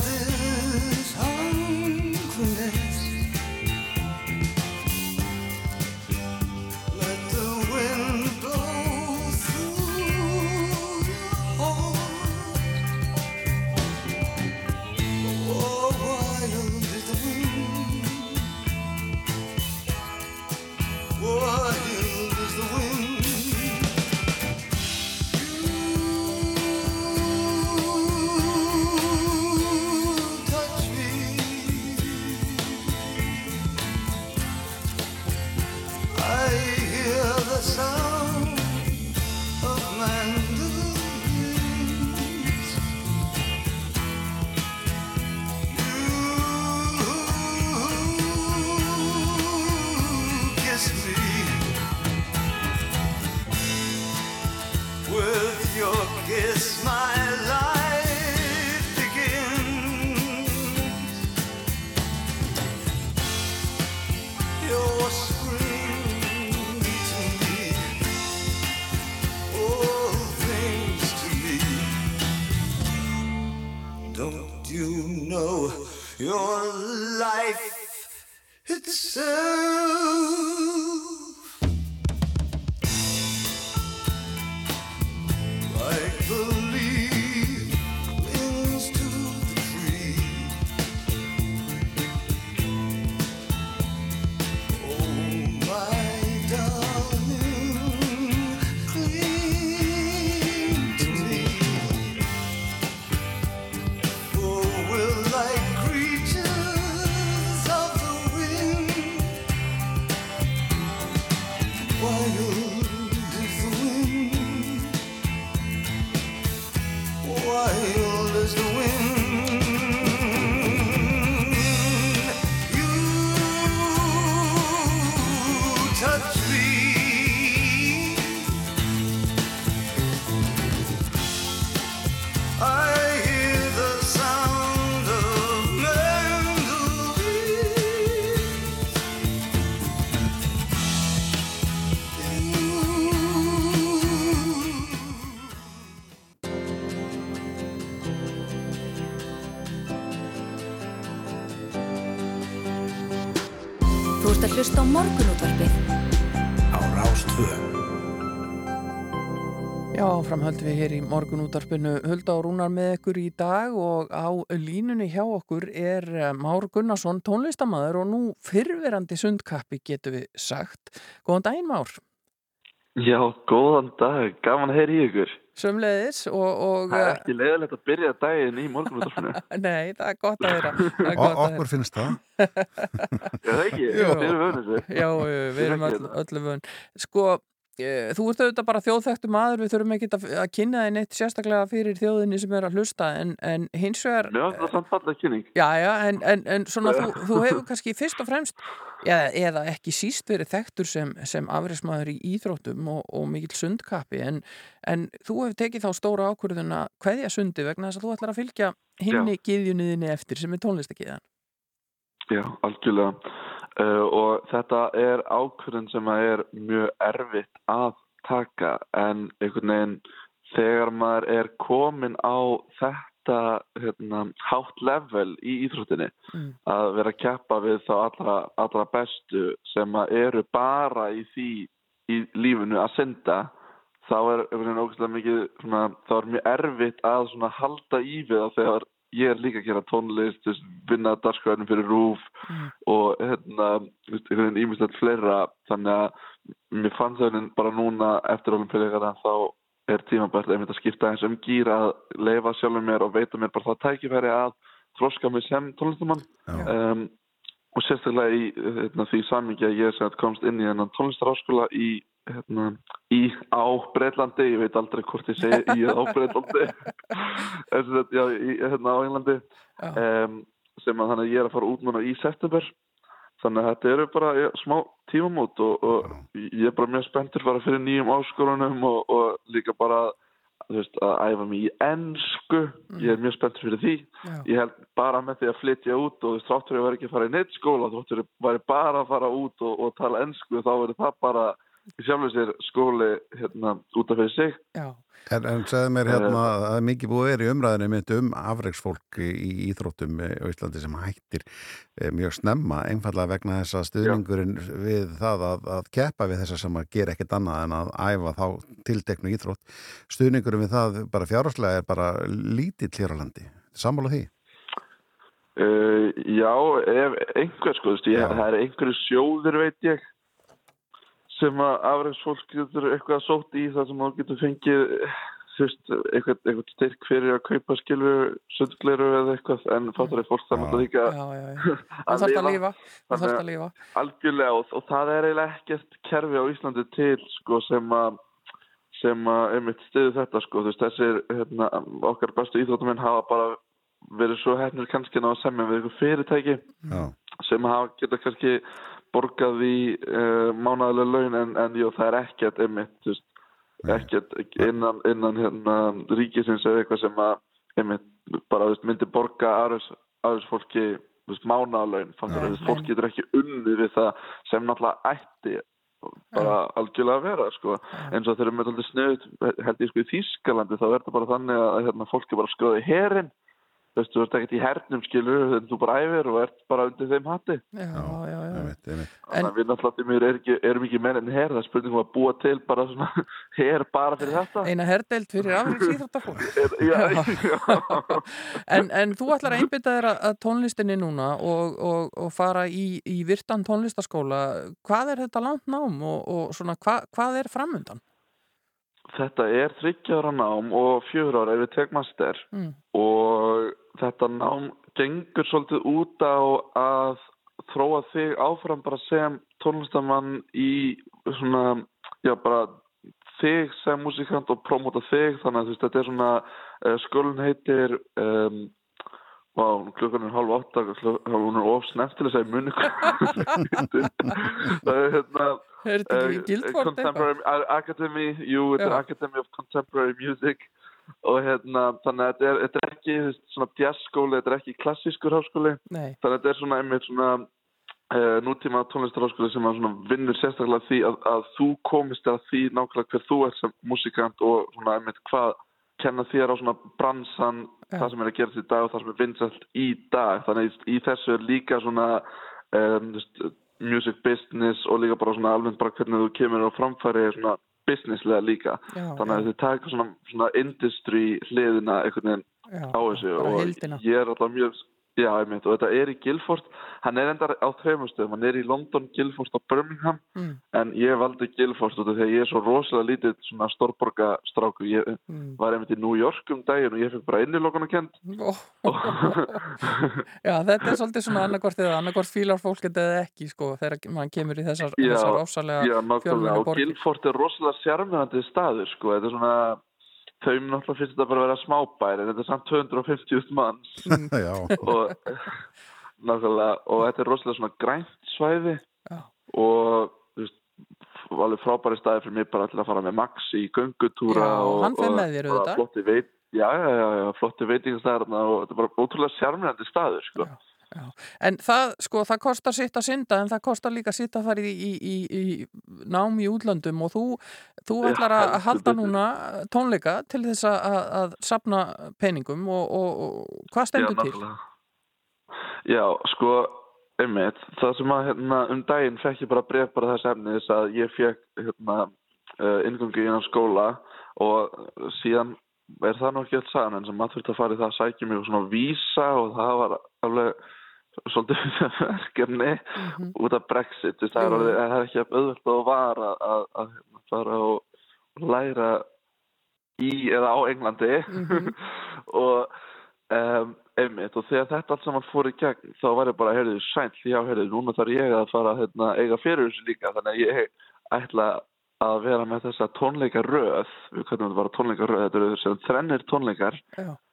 Your life itself? Morgunútvarpið á Rástvö. Já, framhöld við hér í morgunútarpinu Hulda og Rúnar með ykkur í dag og á línunni hjá okkur er eh, Már Gunnarsson tónlistamæður og nú fyrverandi sundkappi getur við sagt. Góðan daginn Már, Já, góðan dag, gaman að heyra í ykkur. Sömleðis og, og Það er ekki leiðilegt að byrja daginn í morgunúttarfinu. nei, það er gott að er heyra. okkur finnst það. Já, það ekki, Jú. þið eru vönið þessu. Já, við erum öll, öllu vön. Sko, eh, þú ert auðvitað bara þjóðþektu maður, við þurfum ekki að, að kynna þig neitt sérstaklega fyrir þjóðinni sem er að hlusta, en, en hins vegar... Finnst það samt fallega kynning. Já, já, en, en, en svona þú, þú hefur kannski fyrst og fremst, eða, eða ekki síst verið þekktur sem, sem afreismadur í íþróttum og, og mikill sundkappi, en, en þú hefur tekið þá stóra ákvörðun að kveðja sundi vegna þess að þú ætlar að fylgja hinni giðjunniðinni eftir sem er tónlistakiðan. Já, algjörlega. Uh, og þetta er ákvörðin sem að er mjög erfitt að taka en einhvern veginn þegar maður er komin á þetta hérna, hátt level í íþróttinni Mm. að vera að keppa við þá allra, allra bestu sem að eru bara í því í lífinu að synda þá er einhvern veginn ógæslega mikið svona, þá er mjög erfitt að svona halda í við það þegar ég er líka að gera tónlist veist, vinna darskvæðinu fyrir rúf Mm. og hérna einhvern veginn ímislegt fleira. Þannig að mér fann henni bara núna eftir olimpíuleikana þá er tímabært einmitt að skipta eins um gýr að leifa sjálfur mér og veita mér bara það tækifæri að þroska mig sem tónlistamann. Um, og sérstaklega í hérna, því samingi að ég komst inn í þennan tónlistaráskóla í, hérna, í á Breitlandi, ég veit aldrei hvort ég segi í á Breitlandi já, í, hérna á Englandi um, sem að þannig ég er að fara út núna í september. Þannig að þetta eru bara já, smá tímamót og, og ég er bara mjög spenntur bara fyrir nýjum áskorunum og, og líka bara veist, að æfa mig í ennsku ég er mjög spenntur fyrir því. Já. ég held bara með því að flytja út og þáttur ég var ekki að fara í neitt skóla þáttur ég væri bara að fara út og, og tala ennsku þá verður það bara sjálfur sér skóli hérna út af fyrir sig. Já, En, en segðu mér hérna að það er mikið búið að vera í umræðinu mynd um afreiksfólk í, íþróttum eh, á Íslandi sem hættir eh, mjög snemma, einfallega vegna þess að stuðningurinn við það að, að keppa við þessa sem að gera ekkert annað en að æfa þá tilteknu íþrótt. Stuðningurinn við það bara fjárhagslega er bara lítill hér á landi. Sammála því? uh, Já, ef einhver sko, það er einhverju sjóðir veit ég sem að afræðsfólk getur eitthvað sótt í það sem þá getur fengið veist, eitthvað, eitthvað styrk fyrir að kaupa skilfu sundgleru eða eitthvað en fattur er fólk þannig að líka að þarft að- lífa. algjörlega og, og það er eiginlega ekkert kerfi á Íslandi til sko sem að sem að einmitt stiðu þetta sko veist þessir hérna, okkar bestu íþróttumenn hafa bara verið svo hefnir kannski ná að semja við ykkur fyrirtæki Já, sem hafa geta kannski borgað í uh, mánaðilega laun en, en jú, það er ekkert einmitt, veist, ekkert innan, innan hérna, ríkisins eða eitthvað sem að einmitt, bara veist, myndi borga aðeins fólki mánaðalaun, fattur Já. að fólk getur ekki unnið við það sem náttúrulega ætti bara algjörlega að vera sko. eins og þegar við erum alltaf snuð held ég sko í Þýskalandi þá er það bara þannig að hérna, fólk er bara skráði herin veist, þú ert ekkert í hernum skilur en þú bara æfir og ert bara undir þeim hatti Já, já, já. einmitt, einmitt. En- Þannig að við náttúrulega er ekki, erum ekki menn en her, það er spurningum að búa til bara svona her bara fyrir þetta. Eina herdeild fyrir afriks íþróttafólk. Já, já. En, en þú ætlar að einbytta þér að- að tónlistinni núna og, og, og fara í, í virtan tónlistaskóla. Hvað er þetta langt nám og, og svona, hva, hvað er framundan? Þetta er þryggjára nám og fjögur ára ef við tek master. Mm. og þetta nám gengur svolítið út á að þróa þig áfram bara sem tónlistamann í svona, já bara þig sem músikant og promota þig. Þannig að þú veist, þetta er svona uh, skólinn heitir um, Vá, klukkan er halv átta, klukkan hún er of snemt til að segja muni Það er hérna Er þetta ekki Eh, gildfort eitthvað? Academy, jú, þetta er. Academy of Contemporary Music og hérna, þannig að þetta er, þetta ekki svona jazzskóli, þetta er ekki klassískur háskóli, Nei, þannig að þetta er svona einmitt svona uh, nútíma tónlistarháskóli sem að svona vinnur sérstaklega því að, að þú komist að því nákvæmlega hver þú er sem músikant og svona einmitt hvað kenna þér á svona bransan Já. það sem er að gerast í dag og það sem er vinsalt í dag þannig að í þessu er líka svona um, music business og líka bara svona alveg bara hvernig þú kemur á framfæri svona businesslega líka Já, þannig að þið taka svona, svona industry hliðina Já, á þessu og heildina. ég er alltaf mjög já, einmitt, og þetta er í Guildford. Hann er enda á þreymur stöðum, hann er í London, Guildford og Birmingham. Mm. en ég valdi Guildford út af því að ég er svo rosalega lítið svona stórborga strákur ég Mm. var einmitt í New York um daginn og ég fekk bara innilokana kent Ó, Já, þetta er svolítið svona annarkvort eða annarkvort fílar fólk þetta eða ekki sko þegar mann kemur í þessar, Já, þessar ofsalega Já, nákvæmlega, fjölmennu og borgir. Guildford er rosalega sjarmjöndi staður, sko, þetta er svona þau náttúrulega finnst þetta bara að vera smábær en þetta er samt 250 manns. Já, og nákvæmlega, og þetta er rosalega svona grænt svæði. Já. og þú veist, alveg frábæri staði fyrir mig bara til að fara með Max í göngutúra Já, og, hann fer og flotti veit, já, já, já, já, flotti veitingastæðar og þetta er bara ótrúlega sjarmjöndi staður, sko. Já. Já. En það, sko, það kostar sitt að synda en það kostar líka sitt að fara í, í, í, í nám í útlöndum og þú, þú ætlar að halda núna tónleika til þess að, að, sapna peningum og, og, og hvað stendur Já, til? Já, sko, einmitt, það sem að hérna, um daginn fekk ég bara bref bara þess efnis að ég fekk hérna, uh, ingangi innan skóla og síðan er það nú ekki alls sagan en sem maður þurfti að fara í það að sækja mig og svona vísa og það var alveg svolítið verkefni Mhm. út af Brexit, það er, alveg, það er ekki auðvitað að vara að, að, að hérna, fara og, læra í eða á Englandi Mhm. og um, einmitt og þegar þetta allt saman fór í gegn þá var ég bara, heyrðu, sænt já, heyrðu, núna þarf ég að fara að hérna, eiga fyrir þessu líka, þannig að ég ætla að vera með þessa tónleikaröð við hvernig þetta bara tónleikaröð þetta eru sem þrennir tónleikar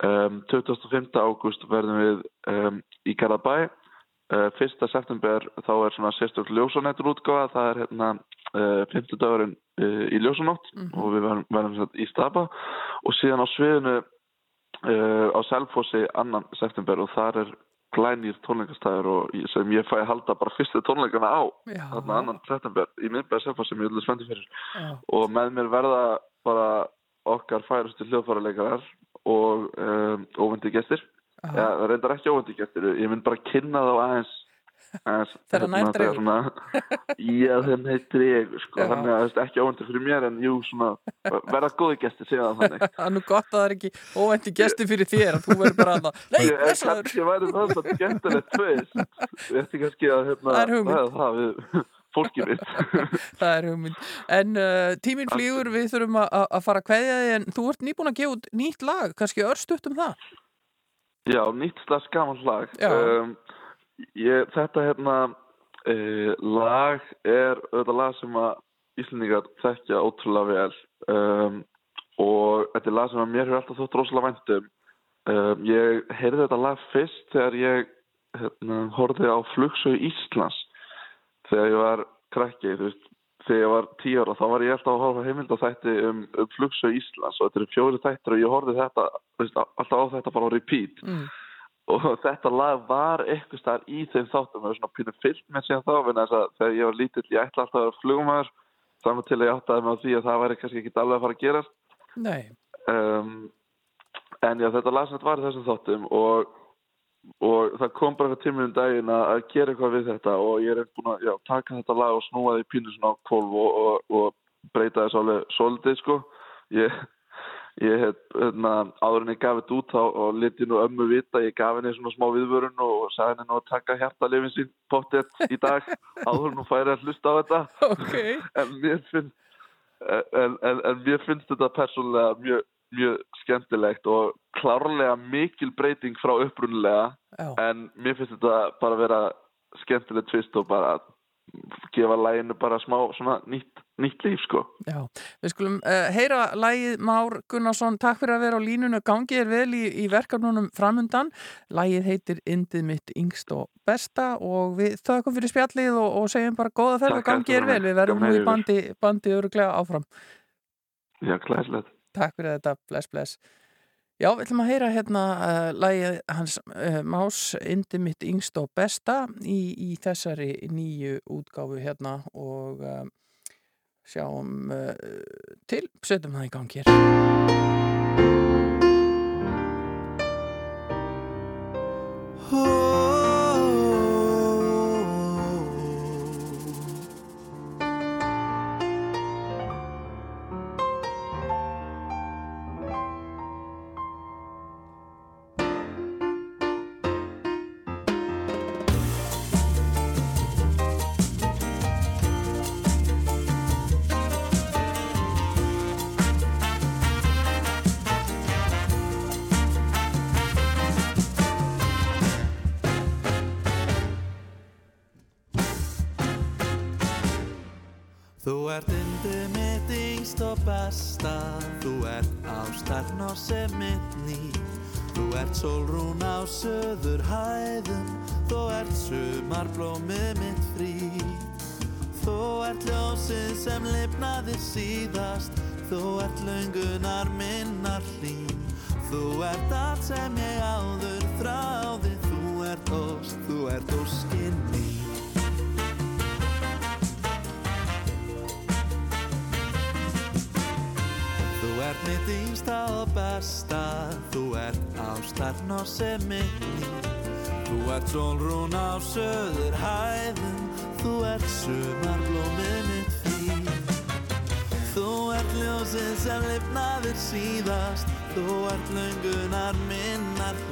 um, 25. ágúst verðum við um, í Garabæ uh, 1. september þá er svona sérstök ljósanættur útgáfa það er hérna uh, 50 dagurinn uh, í ljósanótt Mhm. og við verðum, verðum í Stapa og síðan á sviðinu uh, á Selfossi annan september og þar er glænýr tónleikastæður sem ég fæ að halda bara fyrstu tónleikana á Já. þarna annan september í Selfossi sem ég vil spenntið fyrir Já. og með mér verða bara okkar færustu hljóðfæraleikarar og um, óvendi ja, það reyndar ekki óvendi gestir ég mynd bara kynna þá aðeins, aðeins Þegar nær dregur. svona, já þeim heitir ég sko, þannig að það er ekki óvendi fyrir mér en jú svona, verða góði gestir segja það þannig Það er nú gott að það er ekki óvænt gesti fyrir þér að þú verður bara að það Ég- væri það svona skemmtilegt tvist við ætti kannski að hérna, Það er hugmynd. það, það við fólkið mitt Það er hugmynd. En uh, tíminn flýgur, við þurfum að, að- að fara að kveðja þig, en þú ert nýbúin að gefa út nýtt lag, kannski örstutt um það. Já, nýtt slags gaman lag. Já. Ég, þetta hérna uh, lag er auðvitað lag sem að Íslendingar þekkja ótrúlega vel um, og þetta er lag sem að mér hefur alltaf þótt rosalega væntum. Um, ég heyrði þetta lag fyrst þegar ég hérna, horfði á Flugsögu Íslands þegar ég var veist, þegar ég var tíu ára, þá var ég alltaf að horfa heimild á þætti um, um Flugsögu Íslands og þetta eru fjóri þættir og ég horfði þetta, veist, alltaf á þetta bara á repeat Mm. Og þetta lag var eitthvað staðar í þeim þáttum. Og svona pínu fyllt með síðan þá vegna þess að þegar ég var lítill ég ætla alltaf að vera flugumæður saman til að ég áttaði á því að það væri kannski ekki alveg að fara að Nei, um, en já þetta lag sem þetta var í þessum þáttum og, og það kom bara eitthvað tímið um daginn að, gera eitthvað við þetta og ég er búin að já, taka þetta lag og snúa því pínu svona á kvolv og, og, og breyta þess alveg svolítið sko. Ég ég hef, hérna, áður en ég gaf þetta út þá og liti nú ömmu vita, ég gaf henni svona smá viðvörun og sagði henni nú að taka hjartalifin sín pottet í dag, áður hún færi að hlusta á þetta ok. en mér finnst en, en, en mér finnst þetta persónulega mjög, mjög skemmtilegt og klárlega mikil breyting frá upprunulega Já, en mér finnst þetta bara vera skemmtilegt tvist og bara gefa læginu bara smá svona nýtt, nýtt líf sko já. Við skulum uh, heyra lagið Már Gunnarsson, takk fyrir að vera á línunu, gangið er vel í, í verkefnunum framundan. Lagið heitir Indið mitt yngst og besta og við þökkum fyrir spjallið og, og segjum bara góða ferð og gangið er vel. Við verðum nú í bandi, bandi öruglega áfram. Já, klæslegt Takk fyrir þetta, bless, bless. Já, við ætlum að heyra hérna uh, lagið hans uh, Más Indi mitt yngst og besta í, í þessari nýju útgáfu hérna og uh, sjáum til, setjum það í gang hér. Þú sólrún á söður hæðum Þú ert sumarblómið mitt frí. Þú ert ljósið sem lifnaði síðast Þú ert löngunar minnar hlýn Þú ert allt sem ég áður þráði Þú ert ósk, þú ert óskinn ert mitt yngsta og besta? Þú ert ástarn og sem mitt líf Þú ert sólrún á söður hæðum Þú ert sumarblómið mitt frí Þú ert ljósið sem lifnaðir síðast. Þú ert löngunar minnar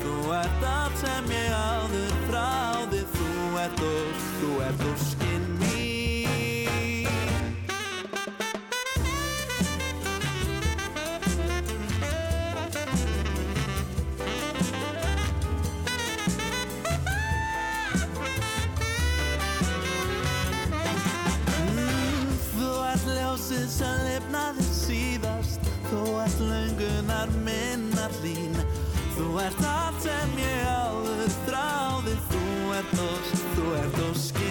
Þú ert allt sem ég áður þráði. Þú ert ósk, þú ert óskinn. mín ljósið sem lifnaði síðast. Þú ert löngunar minnar hlín Þú ert allt sem ég áður þráði. Þú ert ósk, þú ert óskinn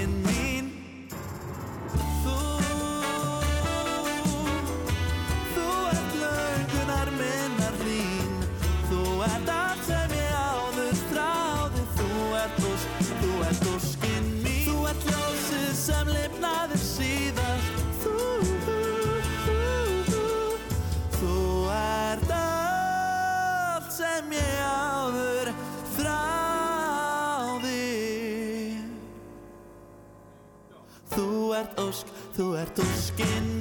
sem ég áður þráði Þú ert ósk, þú ert óskinn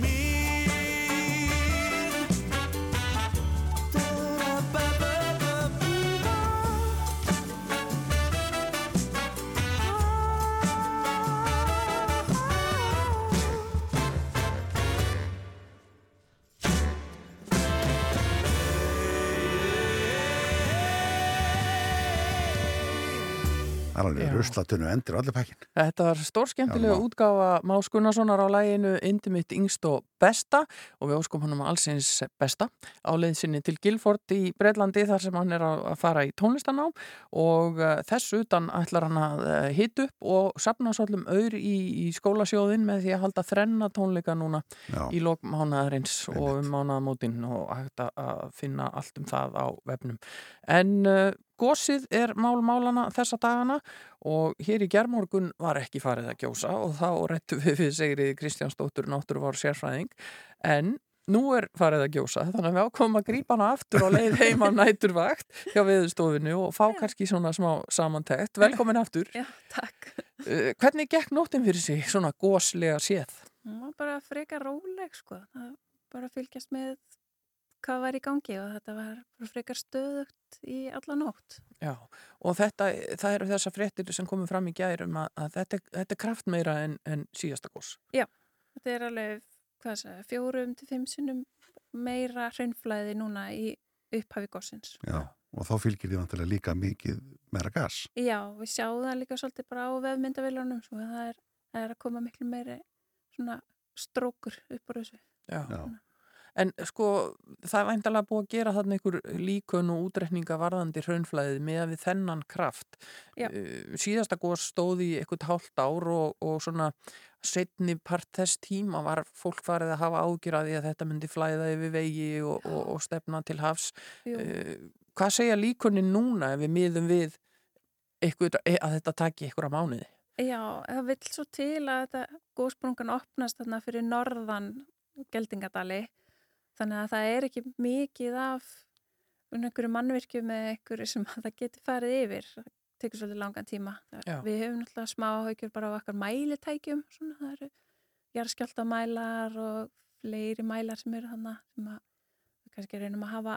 ruslatunnu endur allir pakkin. Þetta var stórskemmtilega útgáfa Más Gunnarssonar á læginu Indi mitt yngst og besta og við óskum hann um allsins besta á leið sinni til Guilford í Breitlandi þar sem hann er að fara í tónlistanám og uh, þess utan ætlar hann að uh, hit upp og sapna svolum auður í, í skólasjóðin með því að halda þrenna tónleika núna Já, í lok mánaðarins og um mánaðamótin og hægt að- finna allt um það á vefnum. En uh, gósið er mál málana þessa dagana og hér í gerðmorgun var ekki farið að gjósa og þá rættu við við Sigriði Kristjánsdóttur náttúruvar sérfræðing en nú er farið að gjósa þannig að við ákomum að grípa hana aftur á leið heim af næturvakt hjá viðstofinu og fá kannski svona smá samantekt. Velkomin aftur. Já, takk. Uh, hvernig gekk nóttin fyrir sig svona góslega séð? Bara frekar róleg, sko. Bara fylgjast með hvað var í gangi og þetta var bara frekar stöðugt í alla nótt. Já, og þetta, það eru þessar fréttir sem komum fram í gærum að, að þetta, þetta er kraft meira en, en síðasta gós. Þetta er alveg, fjórum til fimm sinnum meira hraunflæði núna í upphafi gósins. já. Og þá fylgir því vantilega líka mikið meira gas. Já, við sjáum það líka svolítið bara á vefmyndavilunum, svo það er, það er að koma miklu meiri svona strókur upp á þessu. Já. Já. En sko, það er væntalega búið að gera þarna einhver líkun og útrekninga varðandi hraunflæðið með við þennan kraft. Já. Uh, síðasta gós stóði eitthvað hálft ár og, og svona setni part þess tíma var fólk farið að hafa ágjur að þetta myndi flæða yfir vegi og, og, og stefna til hafs. Jú. Uh, hvað segja líkunin núna ef við miðum við eitthvað, að þetta taki einhverja mánuði? Já, það vill svo til að þetta góðsprungan opnast þarna fyrir norðan Geldingadali þannig að það er ekki mikið af einhverju mannvirkjum með einhverju sem að það getur farið yfir. Það tekur svolítið langan tíma. Við höfum náttúrulega smá áhyggjur bara á okkar mælitækjum svona, það eru jarðskjáltamælar og fleiri mælar sem eru þarna sem að við kannski reynum að hafa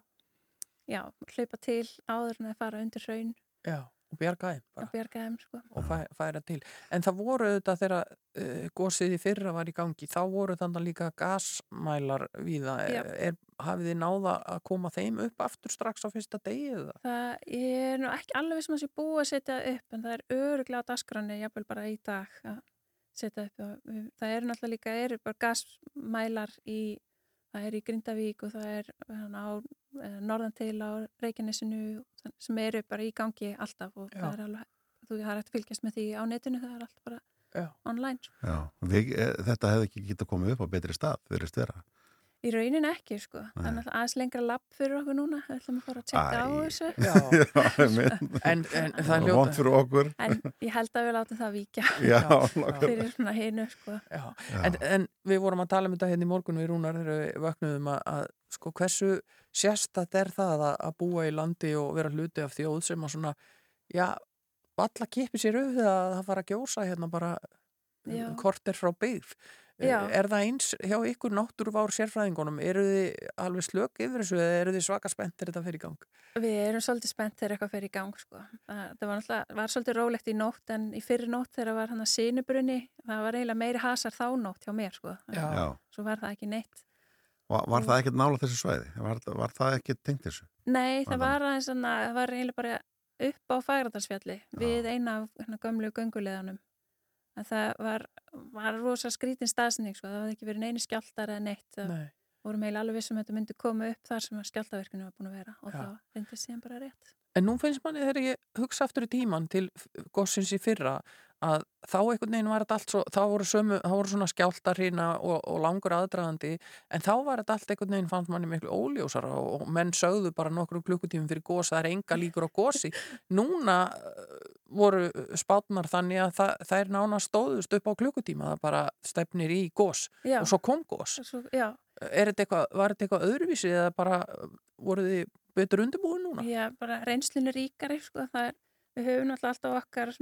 já, hlaupa til áður en að fara undir hraun. Já, og bjarga þeim bara. að bjarga þeim sko. og fæ, færa til. En það voru auðvitað þegar uh, gósið í fyrra var í gangi, þá voru þannig líka gasmælar. Já. Er, er, hafið þið náða að koma þeim upp aftur strax á fyrsta degi eða? Það er nú ekki alveg sem að sé búið að setja upp en það er öruglega á dagskráni jafnvel bara í dag að setja upp og við- það eru náttúrulega líka eru bara gasmælar í það er í Grindavík og það er hana, á eh, norðan til á Reykjanesinu sem eru bara í gangi alltaf og Já. það er alveg þú það hægt að fylgjast með því á netinu það er allt bara Já. online sko. Já, við, e, þetta hefði ekki getað komið upp á betri stað, verðist vera. í raunin ekki sko það Nei. er náttúrulega aðeins lengra lapp fyrir okkur núna við ætlum að fara að tjekka á þessu Já, einmitt. en, en það er Vont hljóta fyrir okkur. en ég held að við látum það víkja Já, nokkuð. fyrir svona hinu sko Já, Já. en, en við vorum að tala um þetta hérna í morgun við rúnar þegar við vöknuðum að, að sko hversu sérstætt er það að, að búa í landi og vera hluti af þjóð sem að svona, já, alla kipi sér auðvitað að það fara að gjósa hérna bara Já. korter frá byggð. Já. Er það eins hjá ykkur náttúruvár sérfræðingunum? Eru þið alveg slök yfir þessu eða eru þið svaka spenntir þetta fyrir gang? Við erum svolítið spennt þegar eitthvað fer í gang sko. Það, það var, var svolítið rólegt í nótt en í fyrir nótt þegar var hann að sinubrunni það var eiginlega meiri hasar þá nótt hjá mér sko. Já. Svo var það ekki neitt. Var, var það ekkert nála þessu svæði? Var, var það ekkert tengt þessu? Nei, Var það var aðeins svona, það var eiginlega bara upp á Fagradalsfjalli við eina af hérna, gömlu gönguleðanum. En það var, var rosa skrítin staðsning sko. það var ekki verið neini skjáltar eða neitt. Það Nei. vorum eiginlega alveg vissum að þetta myndi koma upp þar sem skjáltaverkinu var búin að vera og Já. það reyndist síðan bara rétt. En nú finnst manni þegar ég hugsa aftur í tíman til gossins í fyrra að þá einhvern veginn var þetta allt svo, þá voru, sömu, þá voru svona skjáltarhýna og, og langur aðdraðandi en þá var þetta allt einhvern veginn fannst manni miklu óljósara og, og menn sögðu bara nokkrum klukkutímum fyrir gos, það er enga líkur á gosi. Núna uh, voru spátnar þannig að það, það er nána stóðust upp á klukkutíma, það bara stefnir í gos Já, og svo kom gos. svo, Er þetta eitthvað, var þetta eitthvað öðruvísi eða bara voru þið betur undirbúin núna? Já, bara reynslinu ríkari sko, það er, við höfum náttúrulega alltaf okkar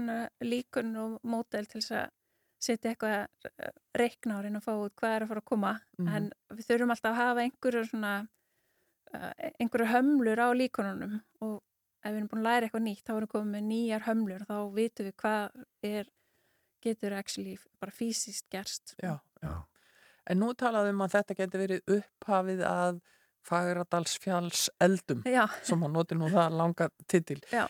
líkun og mótel til þess að setja eitthvað reikna á reyna að fá út hvað er að fara að koma Mhm. en við þurfum alltaf að hafa einhverju svona uh, einhverju hömlur á líkununum og ef við erum búin að læra eitthvað nýtt þá erum við komið með nýjar hömlur og þá vitum við hvað er getur actually bara fysiskt gerst. Já, já. En nú talaðum að þetta geti verið upphafið að Fagradalsfjalls eldum, Já, sem að noti nú það langa titil. Já.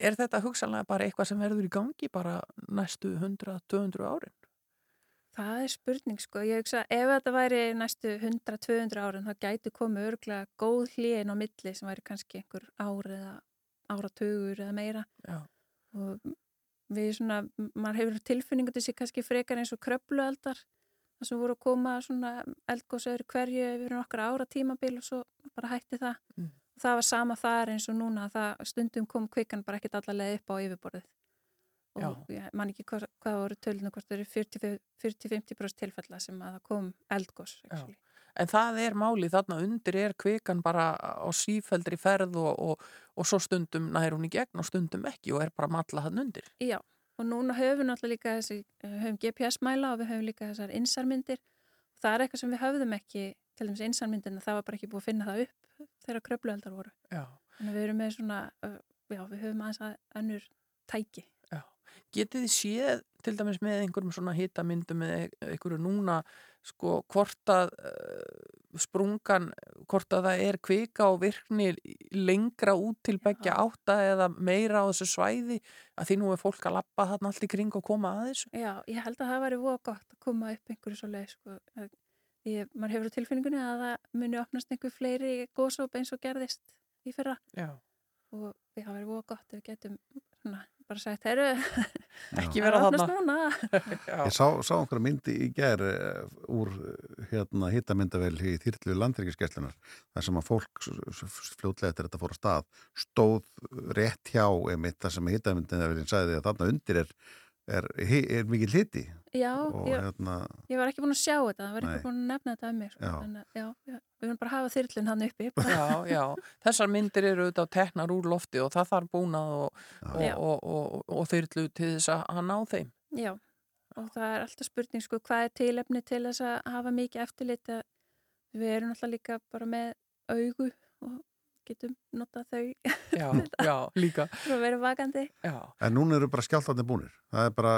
Er þetta hugsanlega bara eitthvað sem verður í gangi bara næstu 100-200 árin? Það er spurning sko, ég hugsa ef þetta væri næstu 100-200 árin þá gæti komið örglega góð hlýin á milli sem væri kannski einhver ár eða áratugur eða meira Já. og við svona, maður hefur tilfinningu til sig kannski frekar eins og kröplueldar það sem voru að koma svona eldgóðsöður hverju yfir nokkra ára tímabil og svo bara hætti það Mm. Og það var sama þar eins og núna að það stundum kom kvikan bara ekkert allavega upp á yfirborðið og ég man ekki hvað, hvað voru tölunum hvort það eru 40-50% tilfella sem að það kom eldgós. En það er málið þarna undir er kvikan bara á sífeldri ferð og, og, og svo stundum nær hún í gegn og stundum ekki og er bara matla hann undir. Já, og núna höfum við náttúrulega líka þessi, höfum GPS-mæla og við höfum líka þessar insarmyndir og það er eitthvað sem við höfðum ekki til dæmis insarmyndina, það var bara ekki búið að finna það upp þegar kröplueldar voru. Já. Að við erum með svona, uh, já, við höfum aðeins að önnur tæki. Getið þið séð til dæmis með einhverjum svona hitamyndum eða einhverju núna sko hvort að uh, sprungan, hvort að það er kvika og virkni lengra út til begja átta eða meira á þessu svæði að því nú er fólk að lappa þarna allt í kring og koma að þessu. Já, ég held að það væri voða gott að koma upp einhverju svo leið, sko. Ég, maður hefur á tilfinningunni að það muni opnast einhver fleiri góðsóp eins og gerðist í fyrra Já. og það voða gott ef við getum svona, bara sagt, herru, Ekki vera er að opnast þarna. núna. Ég sá, sá einhverja myndi í gær uh, úr hérna hittamyndavel í þýrtlu landryggiskeslunar þar sem að fólk fljótlega eftir þetta fór að stað stóð rétt hjá einmitt þar sem hittamyndavelin sagði að þarna undir er, er, er, mikið hiti Já, ég, hérna ég var ekki búin að sjá þetta, það var Nei. ekki búin að nefna þetta um mig. Sko. Að, já, já, við verðum bara að hafa þyrlun hann uppi. Já, já, þessar myndir eru auðvitað teknar úr lofti og það þarf búnað og, og, og, og, og þyrlu til þess að að ná þeim. Já, og það er alltaf spurning sko, hvað er tilefni til þess að hafa mikið eftirlit við erum alltaf líka bara með augu og getum notað þau Já, já, líka. fyrir að vera vakandi. Já, En núna eru bara skjáltarnir búnir. Það er bara,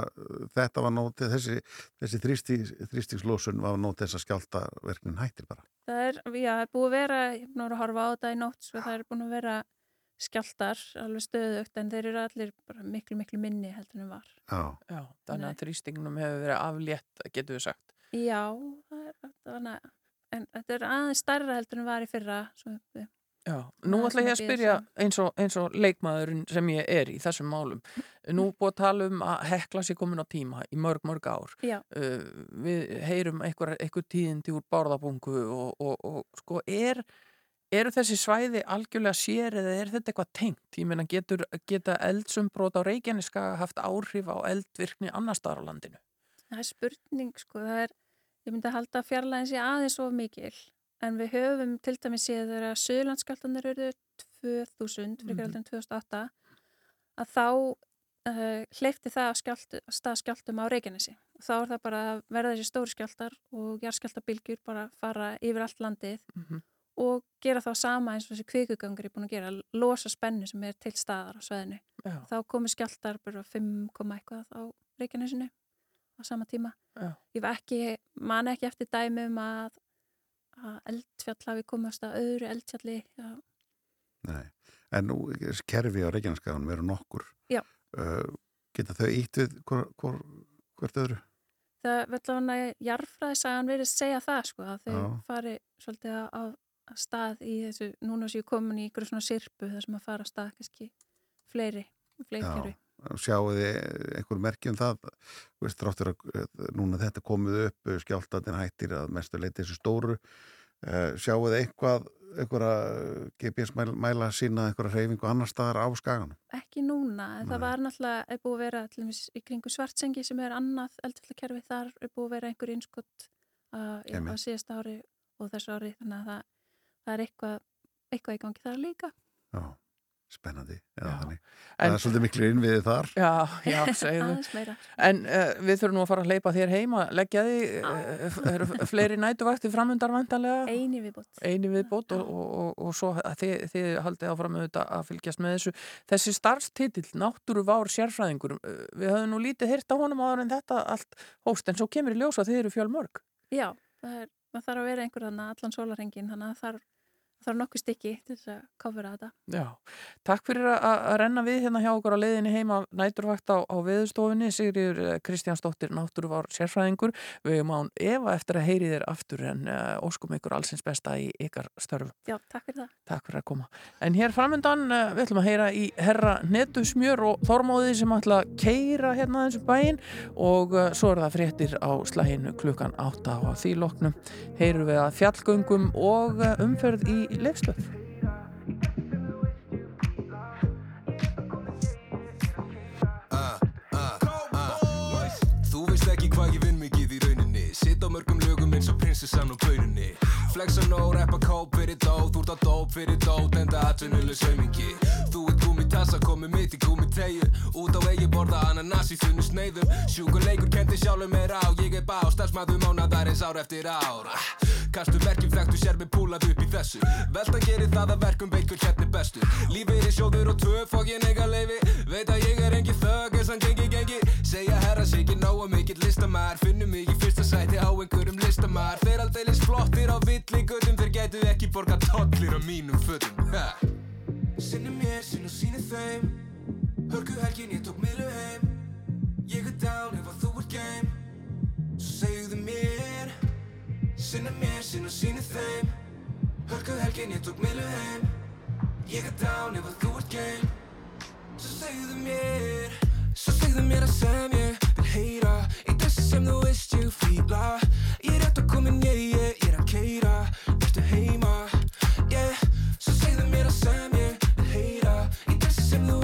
þetta var nótið, þessi, þessi þrýstings, þrýstingslósun var nótið þess að skjáltaverknin hættir bara. Það er, já, það er búið að vera, ég er að horfa á þetta í nótt, svo það er búin að vera skjáltar alveg stöðugt en þeir eru allir bara miklu miklu minni heldur en var Já, Já, þannig að þrýstingnum hefur verið aflétt, getur við sagt. Já, það er, þannig, að- en þetta er aðeins stærra heldur en var í fyrra svo, við- Já, nú ætla ég að spyrja sem- eins og, eins og leikmaðurinn sem ég er í þessum málum. Nú búið að tala um að hekla sér komin á tíma í mörg, mörg ár. Uh, við heyrum einhver, einhver tíðindi úr bárðabungu og, og, og sko er, eru þessi svæði algjörlega sér eða er þetta eitthvað tengt? Ég meina getur, geta eldsumbrót á Reykjaneska haft áhrif á eldvirkni annar staðar á landinu? það er spurning sko, það er, ég myndi að halda fjarlæðin sé aðeins of mikil en við höfum til dæmis séð þegar Suðurlandsskjáltanir eru 2000, fyrir mm 2008 að þá uh, hleyfti það skjáltu, af stað skjáltum á Reykjanesi. Og þá er það bara að verða þessi stóri skjáltar og jarðskjáltabilgjur bara fara yfir allt landið Mm og gera þá sama eins og þessi kvikugangur er búin að gera, losa spennu sem er til staðar á sveðinu. Já, Þá komu skjáltar bara 5, komma eitthvað á Reykjanesinu á sama tíma. já, Ég man ekki eftir dæmi um að, að eldfjall hafi komast að öðru eldfjalli. Já, nei. En nú, kerfi á Reykjaneskaðanum eru nokkur. Uh, geta þau ítt við hvor, hvor, hvert öðru? það verður hann að jarfræðisagan verið segja það sko, að þau Já. fari svolítið á, stað í þessu, núna séu komin í ykkur svona sirpu þar sem að fara á stað kannski fleiri, kerfi. Sjáu þið einhver merki um það? Veist, þráttur að uh, núna þetta komið upp, skjáltatin hættir að mestu leiti þessu stóru. Uh, sjáu þið eitthvað, einhverja GPS mæla, sína einhverja reyfingu annar staðar á skaganum? Ekki núna, en það var náttúrulega er búið að vera til dæmis í kringu svartsengi sem er annað eldfjallakerfi, þar er búið að vera einhver innskott uh, á síðasta ári og þessu ári, þannig að það, það er eitthvað, eitthvað í gangi þar líka. Já, spennandi. Eða Já. þannig. En- það er svolítið miklu innviðið þar. já, já, segðu. En uh, við þurfum nú að fara að hleypa þér heima, leggja því, uh, eru fleiri nætuvakti framundar vantanlega? Einu viðbútt. eini viðbót og, og, og, og svo að þið, þið haldið áfram auðvitað að fylgjast með þessu. Þessi starfstitill, náttúruvár sérfræðingur, uh, við höfum nú lítið hýrt á honum áður en þetta allt hóst, en svo kemur í ljós að þið eru fjölmörg. Já, það er, þarf að vera einhver þannig allan sólarhengin, þannig að þarf, það þarf nokkuð stykki til þess að kofra þetta. Já, takk fyrir að, renna við hérna hjá okkur á leiðinni heima næturvakt á, á veðustofunni, Sigriður eh, Kristjánsdóttir, náttúruvár sérfræðingur. Við höfum án Eva eftir að heyri þér aftur en uh, óskum ykkur allsins besta í ykkar störfum. Já, takk fyrir það. Takk fyrir að koma. En hér framöndan uh, við ætlum að heyra í herra Netusmjör og Þormóði sem ætla að keira hérna þessu bæinn og uh, svo er það fréttir á slæginu klukkan 8 og á því loknum heyrum við að fjallgöngum og umferð í leifstöð. uh, uh, uh. Þú veist ekki hvað ég vinn mikið í rauninni Sitt á mörgum lögum eins og prinsessan og bauninni Flexa nóg, rappa kóp fyrir dót Úr á dóp fyrir dót, enda atvinnuleg saumingi Þú ert gúmi tassa, komið mitt í gúmi tegju Út á vegi borða ananas í þunnu sneiðum. Sjúkur leikur kendi sjálfur mér á. Ég er bá, starfsmæðu mánadarins ár eftir ár. Kastu verkjum þekktu sér með púlað upp í þessu. Veltan gerir það að verkum veikur hérna er bestur Lífið er sjóður og tvö fokk ég nega leifi Veit að ég er engi þögg eins hann gengi gengi. Segja herra sig ekki nóga mikill listamær Finnum mig í fyrsta sæti á einhverjum listamær Þeir aldeilis flottir á villingötum Þeir gætu ekki borga tollir á mínum fötum. Sinni mér, sinn og síni þeim. Hörgu helgin ég tók miðlu heim. Ég er down ef að þú ert game. Svo segðu mér Sinna mér, sinna síni þeim. Hörku helgin ég tók miðlu heim. Ég er down ef að þú ert game. Svo segðu mér Svo segðu mér að sem ég vil heyra. Í þessu sem þú veist ég fíla. Ég er rétt að komin, yeah, yeah, ég er að keira Vertu heima,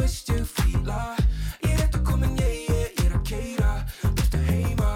veist ég fíla. Ég er að komin, yeah, yeah, ég er að keira Vertu heima,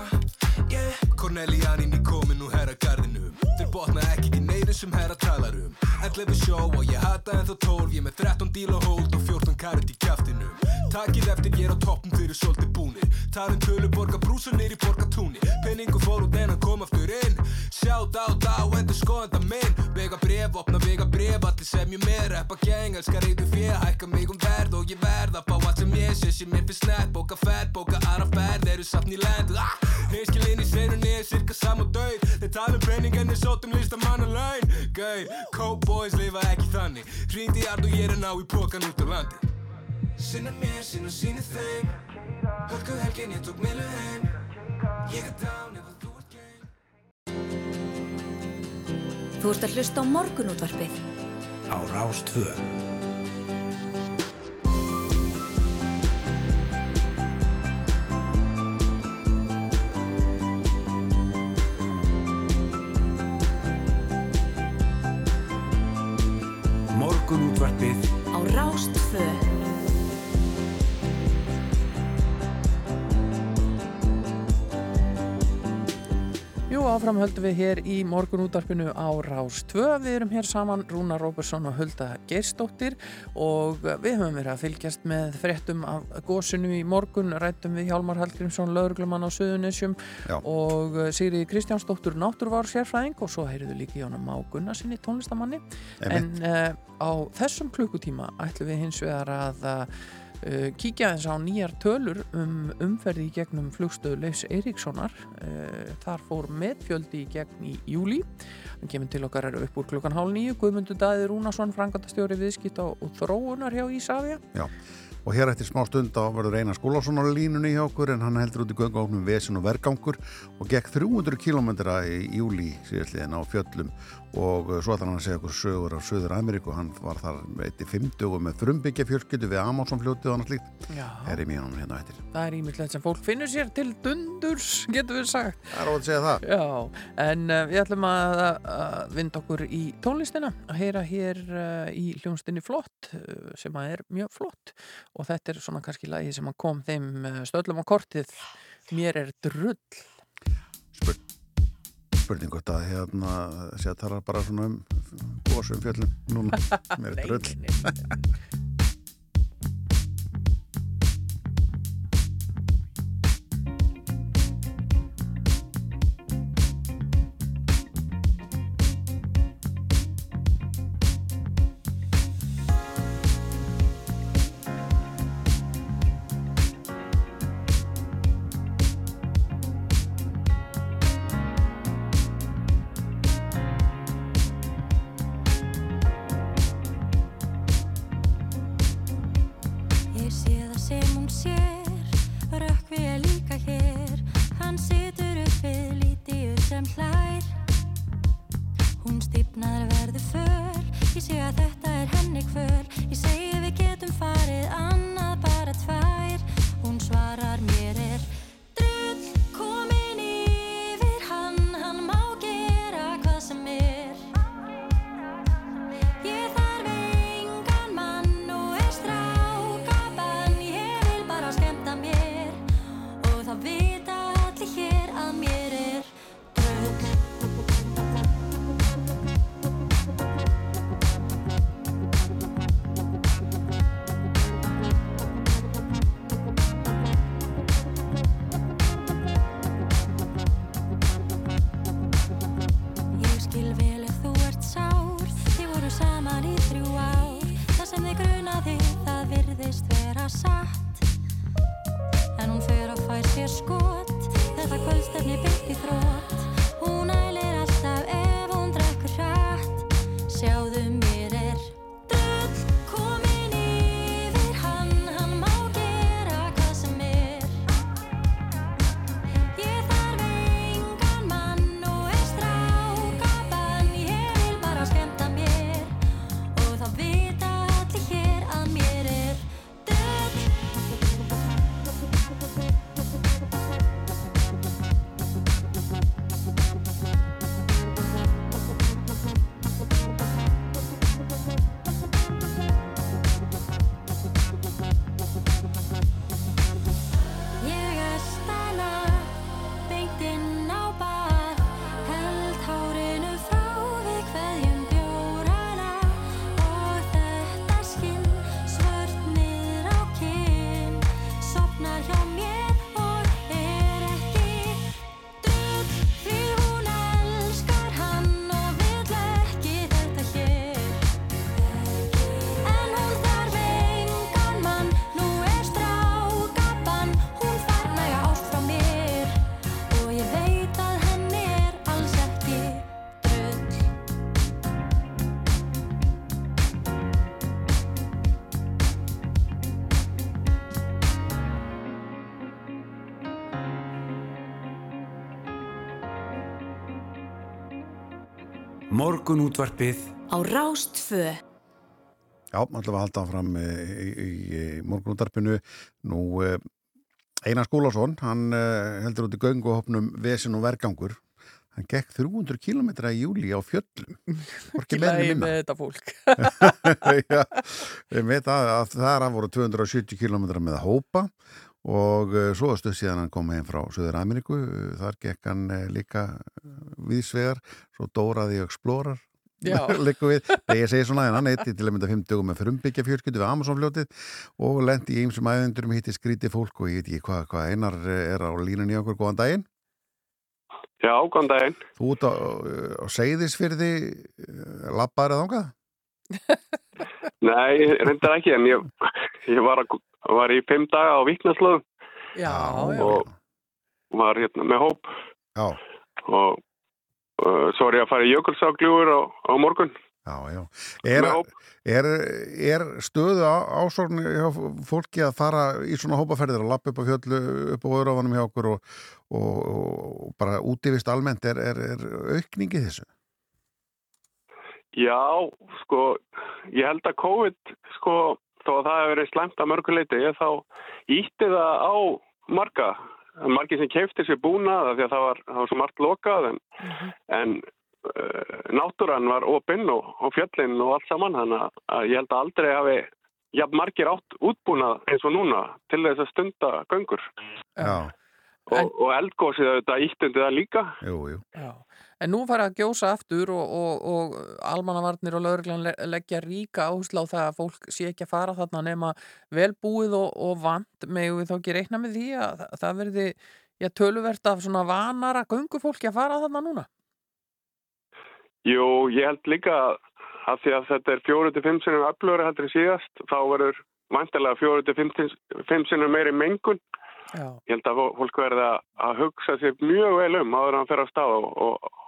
yeah. Cornelian inn í komin úr herra garðinum Þeir botna ekki í neyru sem herra talar um 11 sjó og ég hata en þó 12 Ég með 13 díl og hold og 14 karat í kjaftinum Takið eftir ég er á toppum þeir eru svolítið búnir. Talum tölu borga brúsar nýr í borgatúni Penningu fór út en hann kom aftur inn. Sjátt á þá endur skoðanda minn. Vega bref, opna vega bref Allir sem ég með. Reppa geng Elskar reyðu fjö, hækka mig um verð Og ég verð að fá allt sem ég sé. Sem mér finnst nett, bóka ferð, bóka aðra ferð. Eru satt ný lend ah! Hinskilinn í seinunni er cirka sam og döð Þeir tala um penning en sinni sótum listamanna laun. Gauð, cowboys lifa ekki þannig. Hringdi í ard og ég er að ná í pókan út á landi. Sinna mér, sinna síni þeim. Hörku helgin, ég tók miðlu heim. Ég er dán ef að þú ert geim. Þú ert að hlusta á morgunútvarpið. á Rástvö Morgunútvarpið Á Rástfö. Jú, áfram höldum við hér í morgun útarpinu á Rás 2. Við erum hér saman Rúna Róbersson og Hulda Geirsdóttir og við höfum verið að fylgjast með fréttum af gósinu í morgun, rættum við Hjálmar Hallgrímsson, lauruglumann á Suðunisjum Já. og Sigriði Kristjánsdóttur náttúrvár sérfræðing og svo heyriðu líka í honum á Gunnarsinni tónlistamanni. En uh, á þessum klukkutíma ætlum við hins vegar að uh, kíkja eins á nýjar tölur um umferði í gegnum flugstöðu Leifs Eiríkssonar. Uh, þar fór meðfjöldi í gegn í júli hann kemur til okkar upp úr klukkan hálf nýju Guðmundur Daði Rúnarsson, frangandastjóri viðskipta og þróunar hjá Ísafja Já, og hér eftir smá stund þá verður Einar Skúlason á línunni hjá okkur en hann heldur út í göngóknum Vesin og Vergangur og gekk 300 km í júli síðastliðin á fjöllum og uh, svo ætlar hann að segja okkur sögur af Söður Ameríku, hann var þar eitt í 50 með frumbyggja fjölskyldu við Amazon fljótið og annað slíkt, Já, er í mínum hérna á eftir. það er ímyndilegt sem fólk finnur sér til dundurs, getur við sagt. Það er á að segja það. Já, en uh, við ætlum að, að vinda okkur í tónlistina að heyra hér uh, í hljónstinni flott uh, sem að er mjög flott. Og þetta er svona kannski lagi sem að kom þeim stöllum á kortið. Mér er drull Spurning hvort að hérna sé að tala bara svona um gósum fjöllum núna, mér er drull. Morgun útvarpið á Rástfö. Já, alltaf að halda áfram í, í, í morgunútarpinu. Nú, eh, Einar Skúlason, hann eh, heldur út í gönguhopnum Vesin og Vergangur. Hann gekk 300 km í júli á fjöllum. Hvorki meðin minna. með þetta fólk. Já, ég veit að, að það er voru 270 km með að hópa og uh, svo stuð síðan hann kom heim frá Suður Ameríku, þar gekk hann uh, líka viðsvegar, svo Dóraði Explorer liggur við, þegar ég segi svona hann eitti til að mynda 50 með frumbyggja fjölskyldu við Amazonfljótið og lendi í ymsum æðendurum hitti skríti fólk og ég veit ekki hvað hva einar er á línunni okkur, góðan daginn. Já, góðan daginn. Þú út á, á Seyðisfyrði labbaður eða ángað? Nei, reyndar ekki, en ég, ég var, að, var í fimm daga á viknaslöðum Já, já. og var hérna með hóp Já. og uh, svo er ég að fara í jökulságljúur á, á morgun. Já, já. Er, er, er stöðu ásórn hjá fólki að fara í svona hópaferðir að lappa upp á fjöldlu, upp á öðrufanum hjá okkur og, og, og bara útivist almennt, er, er, er aukningi þessu? Já, sko, ég held að COVID, sko, þó að það hefur verið slæmt að mörguleiti, ég þá ítti það á marga, margi sem keifti sér búnað, því að það var, það var svo margt lokað, en, en uh, náttúran var opinn og, og fjöllin og allt saman, þannig að- að ég held að aldrei hafi jafn margir átt útbúnað eins og núna til þess að stunda göngur. Já. Og, og eldgósið auðvitað íttindi það líka. Jú, jú. Já. En nú fara að gjósa aftur og, og, og almannavarnir og lauruglan le- leggja ríka áherslu á það að fólk sé ekki að fara þarna nema velbúið og, og vant með við þá ekki reikna með því að það, verði já, töluvert af svona vanara göngufólki að fara þarna núna. Jú, ég held líka að því að þetta er fjóru til fimm sinnum öflugri heldur en síðast, þá verður vantilega fjóru til fimm, fimm sinnum meiri mengun. Já. Ég held að fó- fólk verði að, að hugsa sér mjög vel um áður en hann fer á stað og, og, og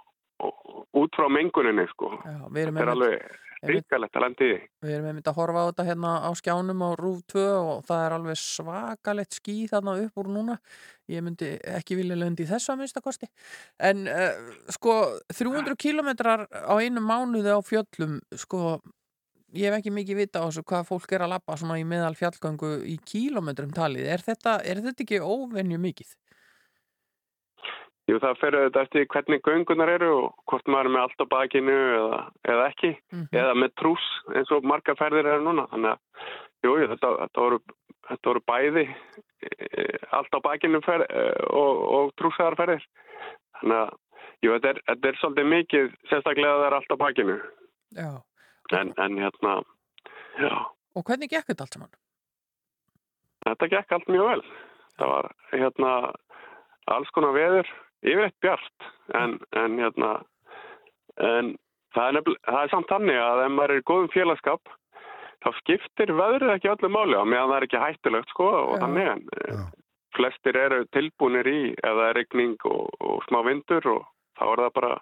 út frá menguninni, sko. Já, þetta er alveg ríkalegt að lendi því. Við erum einmitt að horfa á þetta hérna á skjánum á RÚV 2 og það er alveg svakalett ský þarna upp úr núna. Ég myndi ekki vilja löndi í þessu að minnstakosti. En uh, sko 300 kilometrar á einu mánuði á fjöllum, sko ég hef ekki mikið vita á þessu hvað fólk er að labba svona í meðal fjallgöngu í kílometrum talið. Er þetta, er þetta ekki óvenju mikið? Jú, það fer auðvitað eftir hvernig göngunar eru og hvort maður er með allt á bakinu eða, eða ekki, eða með trús eins og margar ferðir eru núna. Þannig að, jú, þetta, þetta, voru, þetta voru bæði e, allt á bakinu fer, e, og, og trúsaðar ferðir. Þannig að, jú, þetta er, þetta er svolítið mikið, sérstaklega að það er allt á bakinu. Já. En, en hérna, já, Og hvernig gekk þetta allt saman? þetta gekk allt mjög vel. Það var, hérna, alls konar veður, yfirleitt bjart, en, en hérna, en það er, nefnilega- það er samt þannig að ef maður er í góðum félagskap, þá skiptir veðrið ekki öllu máli á meðan það er ekki hættulegt, sko, og Já. þannig, en eh, flestir eru tilbúinir í ef það er regning og, og smá vindur og þá er það bara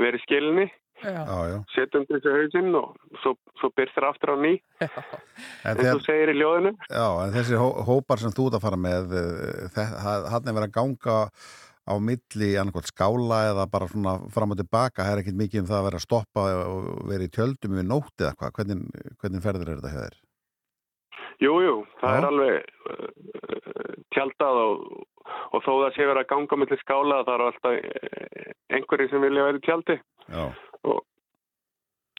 verið skilni, Já. Já, já. setjum þessu hausinn og svo, svo byrþir aftur á ný, En eins og segir í ljóðinu. Já, en þessi hó hópar sem þú ert að fara með hann er verið að ganga á milli annarkvæmt skála eða bara svona fram og tilbaka það er ekkit mikið um það að vera að stoppa og vera í tjöldum við nótt eða hvað hvernig, hvernig ferður er þetta hjá þér? Jú, jú, það Já. er alveg uh, tjaldað og, og þó það sé verið að ganga millir skála það eru alltaf uh, einhverjir sem vilja vera í tjaldi Já. og,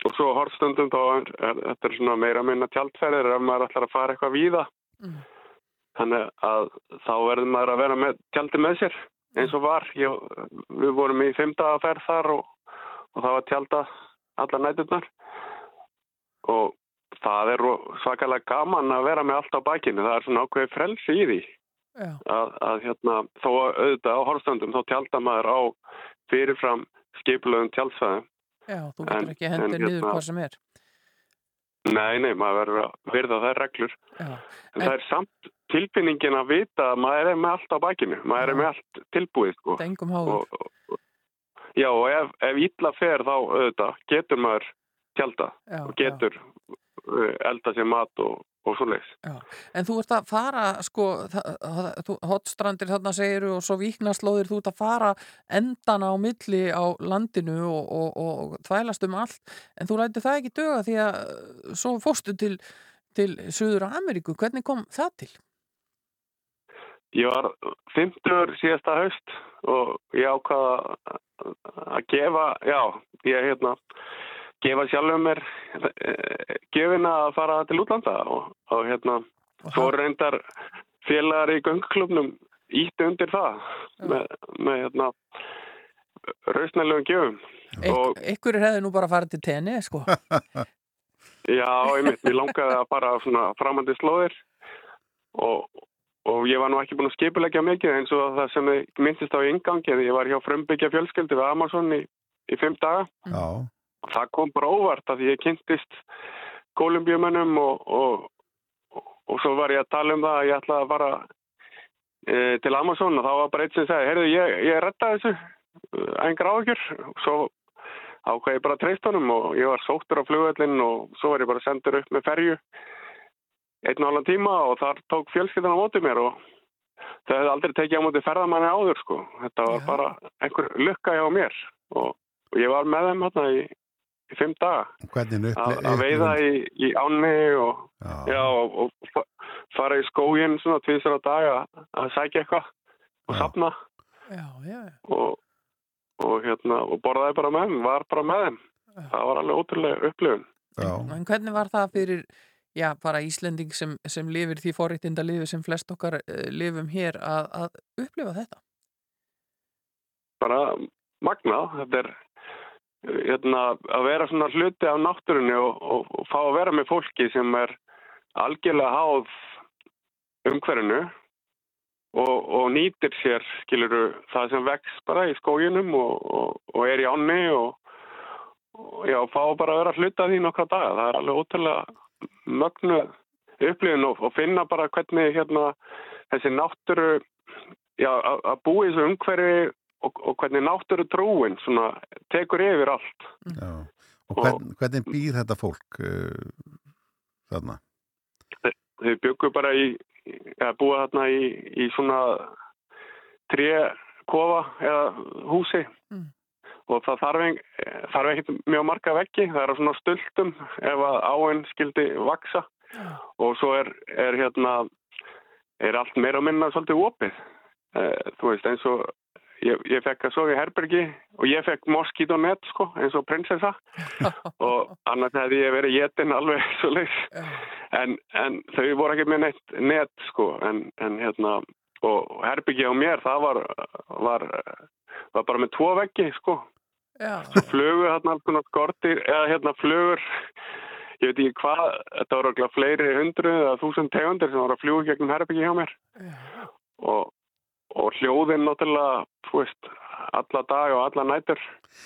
og svo horfstundum þá er, er þetta er svona meira minna tjaldferðir ef maður ætlar að fara eitthvað víða þannig að þá verður maður að vera með tjaldi með sér eins og var. Ég, við vorum í fimmdagaferð þar og, og það var tjalda allar næturnar. Og það er svakalega gaman að vera með allt á bakinu. Það er svona ákveði frelsi í því. Að, að hérna, þó að auðvitað á horfstöndum þá tjálta maður á fyrirfram skipulöðum tjálsvæðum Já, þú getur En- ekki hendið en niður hérna- hvað sem er. Nei, nei, maður verður að virða þær reglur. Já. en það er samt tilfinningin að vita að maður er með allt á bakinu maður er með allt tilbúið sko. Það engum háður. Já, og ef, ef illa fer þá auðvitað getur maður tjálta Já, og getur uh, elda sér mat og, og svo leiðis. En þú ert að fara, sko, hotstrandir þarna segiru og svo viknaslóðir, þú ert að fara endana á milli á landinu og, og, og þvælast um allt, en þú læti það ekki döga því að svo fórstu til, til Suður Ameríku, hvernig kom það til? Ég var 50 síðasta haust og ég ákvaða að gefa, já, ég hérna, gefa sjálfum mér eh, gefina að fara til útlanda og, og hérna, svo reyndar félagar í göngklubnum ítti undir það með, með hérna, rausnælegum gefum. Ek, ekkur hefði nú bara farið til tenni, sko. já, ég mér langaði að fara svona framandi slóðir og og ég var nú ekki búin að skipulegja mikið eins og það sem myndist á yngangi ég var hjá frumbyggja fjölskyldi við Amazon í, í fimm daga. Já. og það kom bara óvart að ég kynntist kolumbíumennum og, og, og, og svo var ég að tala um það að ég ætlaði að fara e, til Amazon og þá var bara eitt sem segi, heyrðu ég, ég retta þessu engar áhugjur og svo ákvæði ég bara treystunum og ég var sóttur á flugvellin og svo var ég bara sendur upp með ferju einn og alveg tíma og þar tók fjölskyldan á mótið mér og það hefði aldrei tekið á mótið ferðamanni áður sko. Þetta var Já. bara einhver lukka hjá mér og, og ég var með þeim hérna í, í fimm daga að veiða í, í ánni og, já, og, og fara í skógin svona tvísar á dag að, sækja eitthvað og sapna og hérna og borðaði bara með þeim, var bara með þeim. Það var alveg ótrúlega upplifun. En hvernig var það fyrir já, bara Íslending sem, sem lifir því forreitinda lifi sem flest okkar uh, lifum hér að, að upplifa þetta? Bara magna, þetta er hérna, að vera svona hluti af náttúrunni og, og, og fá að vera með fólki sem er algjörlega háð umhverfinu og, og nýtir sér, skiluru, það sem vex bara í skóginum og er í ánni og já, fá bara að vera hluti af því nokkra daga. Það er alveg ótrúlega mögnu upplifin og, og finna bara hvernig hérna, þessi náttúru að búi þessu umhverfi og, og hvernig náttúru trúin svona, tekur yfir allt Já. og hvern, hvernig býr þetta fólk uh, þarna? Þau, þau byggur bara í að búa þarna í, í svona tré kofa eða húsi mm og það þarf, þarf ekkert mjög marga veggi, það er svona stöltum ef að áinn skildi vaksa og svo er, er hérna er allt meira að minna svolítið opið. Eh, þú veist eins og ég, ég fekk að sofa í herbergi og ég fekk moskítonett sko eins og prinsessa. Og annars hefði ég verið jétin alveg svo ja. en, en þau voru ekki með neitt nett sko en, en hérna og herbyggi á mér það var, var, var bara með tvo veggi sko. Flugur hérna alls konar skortir eða hérna flugur ég veit ekki hvað, þetta voru alveg fleiri hundru eða þúsund tegundir sem voru að fljúa gegnum herbyggi hjá mér. Og, og hljóðinn náttúrulega þú veist, alla dag og alla nætur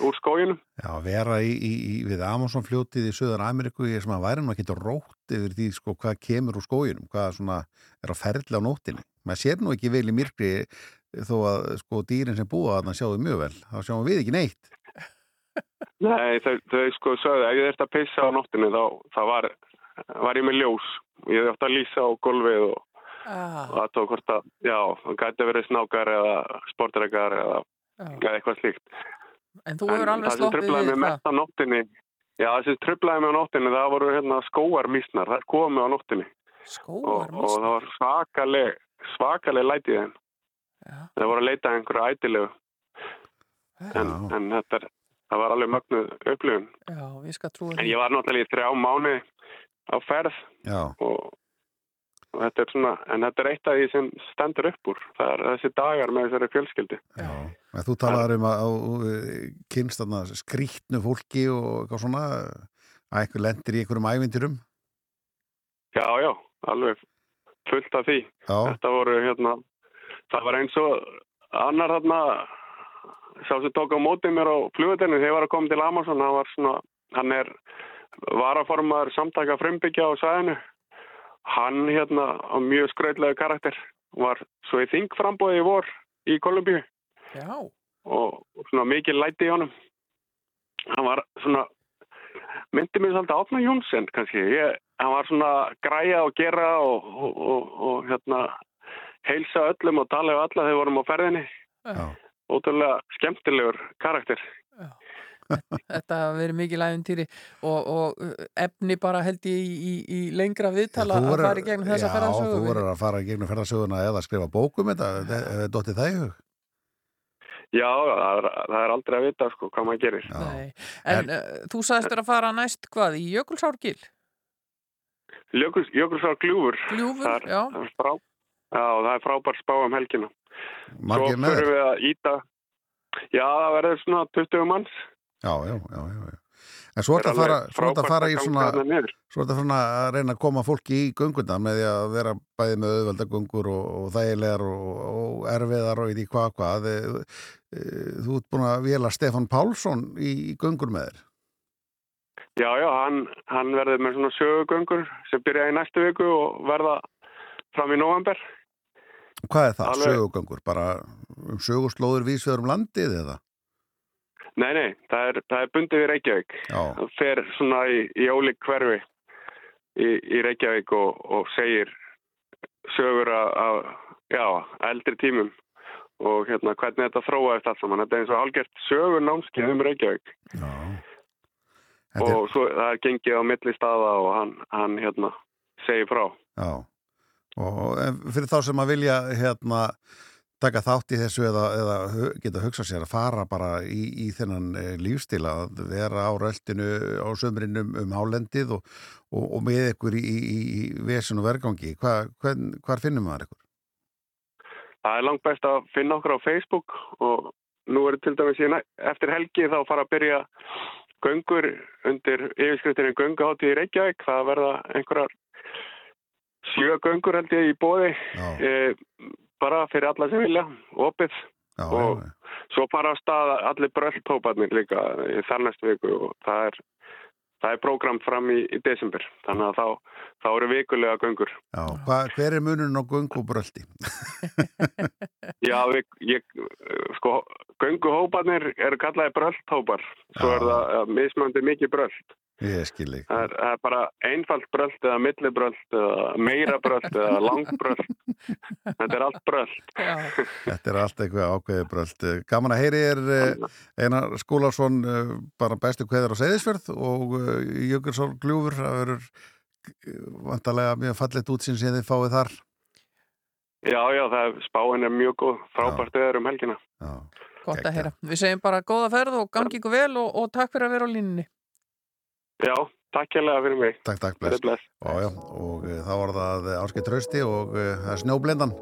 úr skóginum Já, vera í, í, í við Amazon fljótið í Suðan Ameríku ég er sem að væri nú að geta rótt yfir því sko hvað kemur úr skóginum, hvað svona er á ferli á nóttinni maður sér nú ekki vel í myrkri þó að sko dýrin sem búa að það sjáu mjög vel, þá sjáum við ekki neitt Nei, þau, þau sko sögðu að ég þurfti að pissa á nóttinu þá, þá var, var ég með ljós ég þurfti að lýsa á golfið og, ah. og það tók hvort að já, það gæti verið snákar eða sportreikar eða. Eða eitthvað slíkt. En þú hefur alveg sloppið við það. nóttinu, Já, það sem tröflaði mig á nóttinu það voru hérna, skóarmísnar það komið á nóttinu og, og það var svakaleg svakaleg lætið þeim. Það voru að leita einhverju ætilegu. En, en þetta það var alveg mögnuð upplifun. Já, ég skal trúa því. En ég var náttúrulega í þrjá mánu á ferð og þetta er svona en þetta er eitt af því sem stendur upp úr. Það er þessi dagar með þessari fjölskyldi Já, en þú talar um að, að kynst skrítnu fólki og eitthvað svona að eitthvað lendir í einhverjum ævindirum Já, já, alveg fullt af því. Já. þetta voru hérna það var eins og annar hérna sá sem tók á mótið mér á flugutinu þegar ég var að koma til Amazon hann, svona, hann er varaformaður samtaka frumbyggja á sæðinu hann hérna á mjög skröðlegu karakter var svo í þingframbóði í vor í Kolumbíu og, og svona mikið læti í honum hann var svona myndi mér svolítið Átna Jónsson kannski. Ég, hann var svona græja og gera og, og, og, og hérna heilsa öllum og tala um alla þegar við vorum á ferðinni. Já. Ótrúlega skemmtilegur karakter. Þetta hafa verið mikið lægundýri og, og uh, efni bara held ég í, í, í lengra viðtala að fara í gegnum þessa Já, þú verður að fara í gegnum ferðarsöguna eða skrifa bókum þetta, þetta dotti það í hug. Já, það er, það er aldrei að vita sko hvað maður gerir. Nei. En uh, þú sagðist að fara næst hvað, í Jökulsárgil? Jökuls, Jökulsár Gljúfur. Gljúfur, það er, já. Það er frá, já, það er frábær spá um helgina. Margir Svo þér? við að íta, já það verður svona 20 manns. Já, já, já, já. En svo er að fara, svo að fara í svona, svo ertu að fara að reyna að koma fólki í gönguna með því að vera bæði með auðvelda göngur og, og þægilegar og, og erfiðar og í því hvað hvað. Eh, eh, Þú ert búin að vila Stefan Pálsson í, í göngur með þér. Já, já, hann, hann verður með svona sögugöngur sem byrja í næstu viku og verða fram í november. Hvað er það? Alveg- Sögugöngur? Bara um söguslóður vísveður um landið eða? Nei, nei, það er, það er bundið við Reykjavík. Það fer svona í, í ólík hverfi í, í Reykjavík og, og segir sögur já, eldri tímum og hérna hvernig þetta þróaðist allt saman. Þetta er eins og hálfgert sögur námskeið um Reykjavík. Já. Og svo það er gengið á milli staða og hann, hann hérna segir frá. Já, og en fyrir þá sem að vilja hérna taka þátt í þessu eða, eða geta hugsað sér að fara bara í, í þennan e, lífstíl að vera á röltinu á sömrinum um hálendið og, og, og með ykkur í, í, í vesun og vergangi, Hva, hvern, hvar finnum maður ykkur? Það er langt best að finna okkur á Facebook og nú er til dæmis næ- eftir helgi þá fara að byrja göngur undir yfirskriftinni gönguhátti í Reykjavík. Það verða einhverjar sjö göngur held ég í bóði e, bara fyrir alla sem vilja, opið. Já, og svo fara að staða allir brölltóparnir líka í þar næstu viku og það er, það er prógram fram í, í desember. Þannig að þá, þá eru vikulega göngur. Já, hva, hver er munurinn á göngu og bröldi? Já, við, ég, sko, gönguhóparnir eru kallaði bröldhópar. Svo er það mismöndi mikið bröld. Ég skil ekki. Það er, það er bara einfalt bröld eða millibröld eða meira bröld eða langbröld. Þetta er allt bröld. Þetta er allt eitthvað ákveðið bröld. Gaman að heyri er Einar Skúlarsson eh, bara bestu kveðar á Seyðisfjörð og Jökulsson Gljúfur það verður eh, vantarlega mjög fallet útsinn sem þið fáið þar. Já, já, það er, spáin er mjög góð, frábært eður um helgina. Já. Gott að heyra. Við segjum bara góða ferð og gangi ykkur vel og, og takk fyrir að vera á línunni. Já, takk hérlega fyrir mig. Takk, takk, bless. bless. Já, já, og uh, þá var það áskeitt trösti og uh, það er snjóblendan.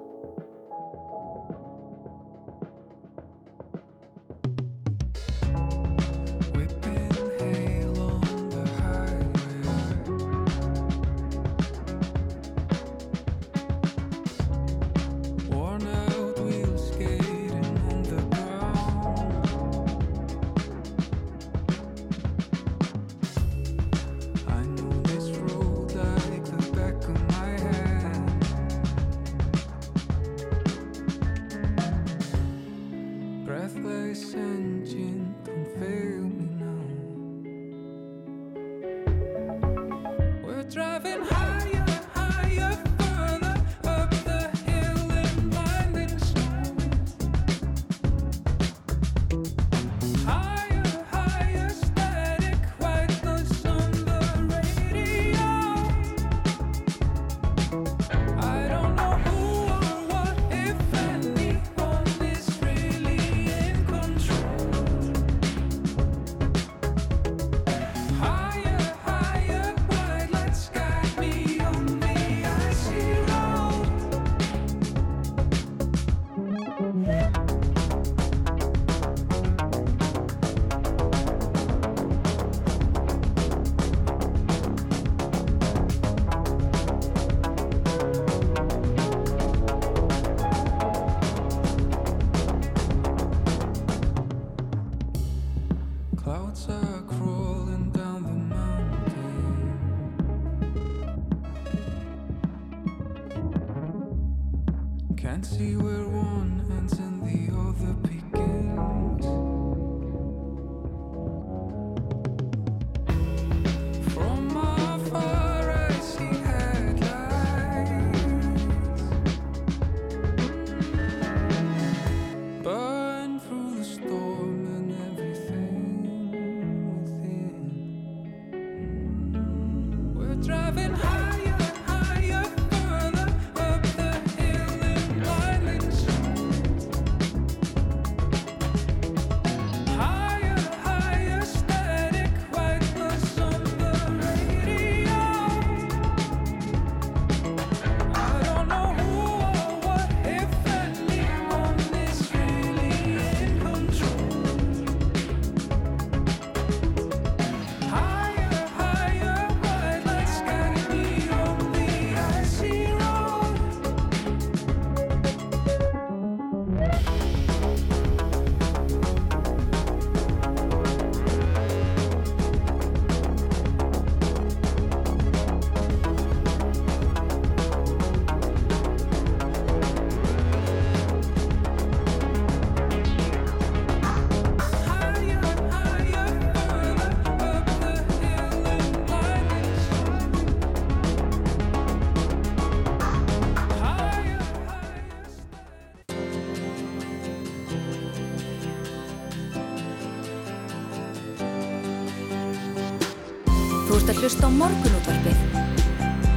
Hlusta á morgunútvarpið.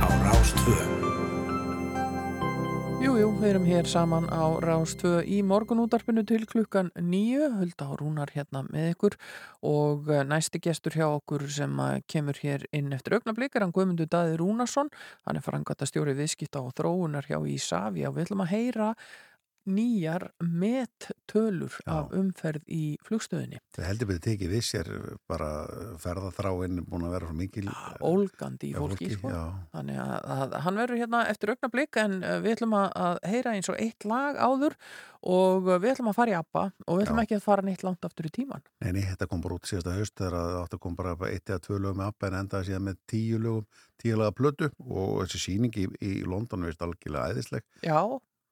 Á Rás 2. Jú, jú, við erum hér saman á Rástvö í morgunútarpinu til klukkan nýju, Hulda og Rúnar hérna með ykkur. Og eh, næsti gestur hjá okkur sem eh, kemur hér inn eftir augnablík er hann Guðmundur Daði Rúnarsson, hann er frangata stjóri viðskipta og þróunar hjá Ísafi og við ætlum að heyra nýjar mettölur af umferð í flugstöðinni. Það heldur betur tekið við sér bara ferðaþráinn búin að vera svo mikil Ólgandi í Já, fólki, fólki, sko. já. Þannig að, að hann verður hérna eftir augnablík en við ætlum að, að heyra eins og eitt lag áður og við ætlum að fara í ABBA og við ætlum ekki að fara neitt langt aftur í tíman. Nei, nei, þetta kom bara út síðasta haust þegar það átti að koma bara eitt eða tvö lögum með ABBA en endaði síðan með tíu lögum, tíu laga plötu og þessi sýning í, í London veist algjörlega æðisleg Já,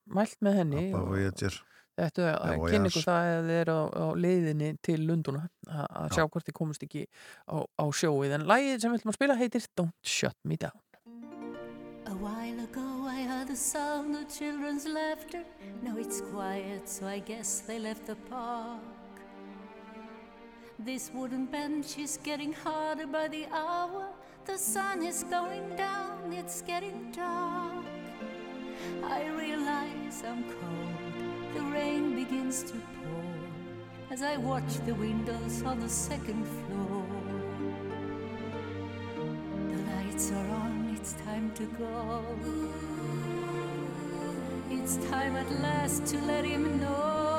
mælt með henni ABBA og Voyager Þetta kynna ykkur það að þið eru á, á leiðinni til Lunduna að sjá hvort þið komist ekki á, á sjóið en lagið sem við ætlum að spila heitir Don't Shut Me Down A while ago I heard the sound of children's laughter. Now it's quiet, so I guess they left the park. This wooden bench is getting harder by the hour. The sun is going down, it's getting dark. I realize I'm cold, the rain begins to pour as I watch the windows on the second floor. The lights are on, it's time to go. It's time at last to let him know.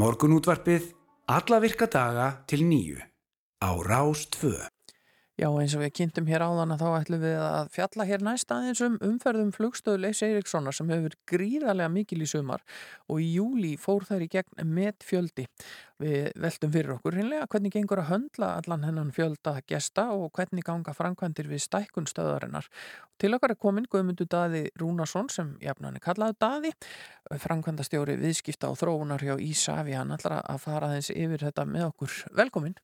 Morgunútvarpið alla virka daga til nýju á Rás 2. Já, eins og við kynntum hér áðan að þá ætlum við að fjalla hér næst aðeins um umferðum flugstöðu Leifs Eiríkssonar sem hefur gríðarlega mikil í sumar og í júli fór þær í gegn met fjöldi. Við veltum fyrir okkur hinnlega hvernig gengur að höndla allan hennan fjölda gesta og hvernig ganga framkvæmdir við stækkun stöðarinnar. Til okkar er komin Guðmundur Daði Rúnarsson sem jafnan er kallaðu Daði, framkvæmdastjóri viðskipta og þróunar hjá Ísafi. Hann ætlar að fara aðeins yfir þetta með okkur. Velkomin.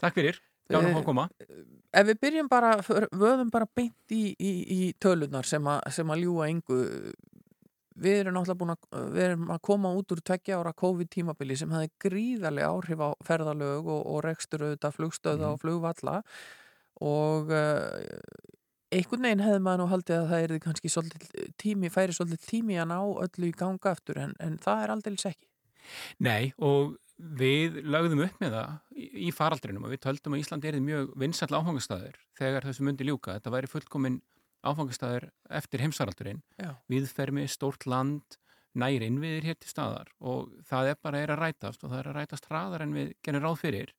Takk fyrir, að fá að koma. Ef við byrjum bara, vöðum bara beint í, í, í tölunar sem, a, sem að ljúa yngu, við erum náttúrulega búin að, við erum að koma út úr tveggja ára COVID-tímabili sem hefði gríðarlega áhrif á ferðalög og, og rekstur auðvitað flugstöða og flugvalla og uh, einhvern veginn hefði maður nú haldið að það er kannski svolítið tími, færi svolítið tími að ná öllu í ganga aftur en, en það er aldrei ekki. Nei og við lögðum upp með það í faraldrinum og við töldum að Íslandi er mjög vinsall áfangastæður þegar þessu myndi ljúka. Þetta væri fullkomin áfangastæður eftir heimsfaraldurinn. Já. Viðfermi, stórt land, næri innviðir hér til staðar og það er bara er að rætast og það er að rætast hraðar en við genum ráð fyrir.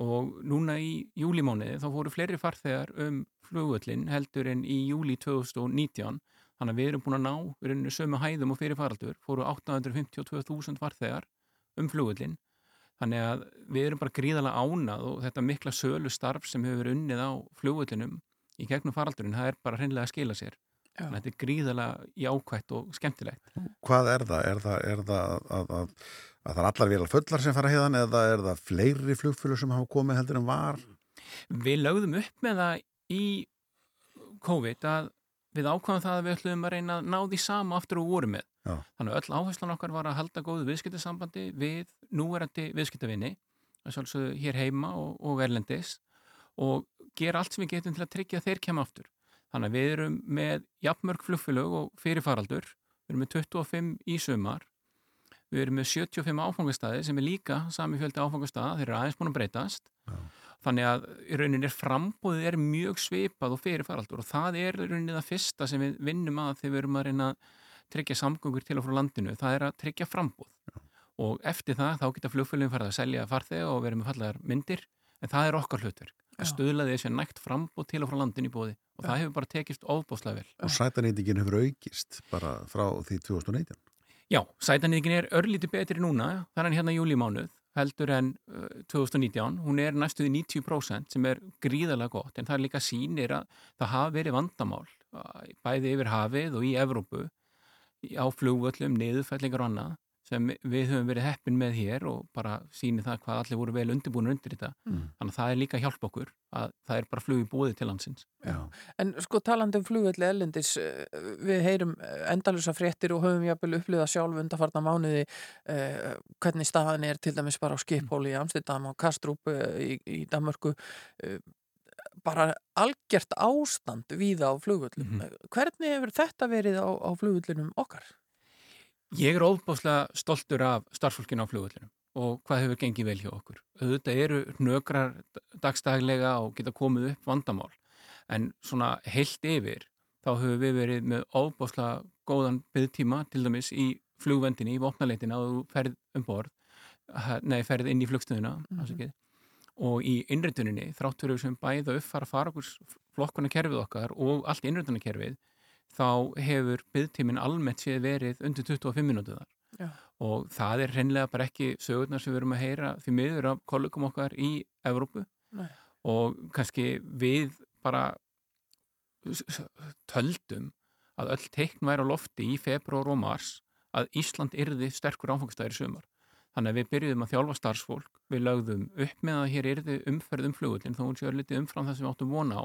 Og núna í júlimániði þá fóru fleiri farþegar um flugvöllin heldur en í júli 2019 þannig að við erum búin að ná, sömu hæðum og fyrir faraldur, fóru 852.000 farþegar um flugvöllin þannig að við erum bara gríðalega ánað og þetta mikla sölu starf sem hefur verið unnið á flugvöllinum í gegnum faraldurinn, það er bara hreinlega að skila sér Já. þannig að þetta er gríðalega jákvætt og skemmtilegt Hvað er það? Er það, er það að, að, að, að það er allar vel fullar sem fara hérðan eða er það fleiri flugfélur sem hafa komið heldur en var? Við lögðum upp með það í COVID að við ákvæðum það að við ætlum að reyna að ná því sama aftur og vorum með. Já. Þannig að öll áherslan okkar var að halda góðu viðskiptasambandi við núverandi viðskiptavinni, sjálfsögðu hér heima og, og erlendis og gera allt sem við getum til að tryggja að þeir kemur aftur. Þannig að við erum með jafnmörg flugfélög og fyrirfaraldur, við erum með 25 í sumar, við erum með 75 áfangastæði sem er líka sami fjöldi áfangastæða, þeir eru aðeins búin að breytast. Þannig að í rauninni er frambúðið er mjög svipað og fyrirfaraldur og það er í rauninni það fyrsta sem við vinnum að þegar við erum að reyna að tryggja samgöngur til og frá landinu, það er að tryggja frambúð og eftir það þá geta flugfélagin farið að selja farþega og vera með fallegar myndir en það er okkar hlutverk að að sé nægt frambúð til og frá landinu í bóði og það hefur bara tekist ofbóðslega vel. Og sætanýtingin hefur aukist bara frá því 2019. Já, sætanýtingin er örlítið betri núna, þannig hérna júlimánuð heldur en uh, 2019, hún er næstuði 90% sem er gríðarlega gott en það er líka sýnir að það hafa verið vandamál uh, bæði yfir hafið og í Evrópu á flugvöllum, niðurfællingar og annað sem við höfum verið heppin með hér og bara sýnir það hvað allir voru vel undirbúin undir þetta. Mm. Þannig að það er líka að hjálpa okkur að það er bara flug í búið til landsins. Já. En sko talandi um flugvelli ellendis, eh, við heyrum endalusa fréttir og höfum jafnvel upplýða sjálf undarfarna mánuði eh, hvernig staðan er til dæmis bara á skiphóli í Amsterdam og Kastrup eh, í, í Danmörku eh, bara algjört ástand víða á flugvöllum. Hvernig hefur þetta verið á, á flugvöllinum okkar? Ég er óbáslega stoltur af starffólkinu á flugvöllunum og hvað hefur gengið vel hjá okkur. Auðvitað eru hnökrar dagstæðlega og geta komið upp vandamál en svona heilt yfir þá höfum við verið með óbáslega góðan byggtíma til dæmis í flugvendinni, í vopnaleitina og ferð um borð, nei ferð inn í flugstöðuna Mhm. og í innrituninni þrátt fyrir sem bæða uppfara fara okkur flokkuna kerfið okkar og allt innritunarkerfið þá hefur byggtíminn almennt séð verið undir 25 minútuðar Já. og það er hreinlega bara ekki sögurnar sem við erum að heyra því miður af kollegum okkar í Evrópu Nei. og kannski við bara töldum að öll teikn væri á lofti í februar og mars að Ísland yrði sterkur áfangstæðir sumar. Þannig að við byrjuðum að þjálfa starfsfólk, við lögðum upp með að hér yrði umferð um flugullin, þó hún sé örlítið umfram það sem við áttum vona á.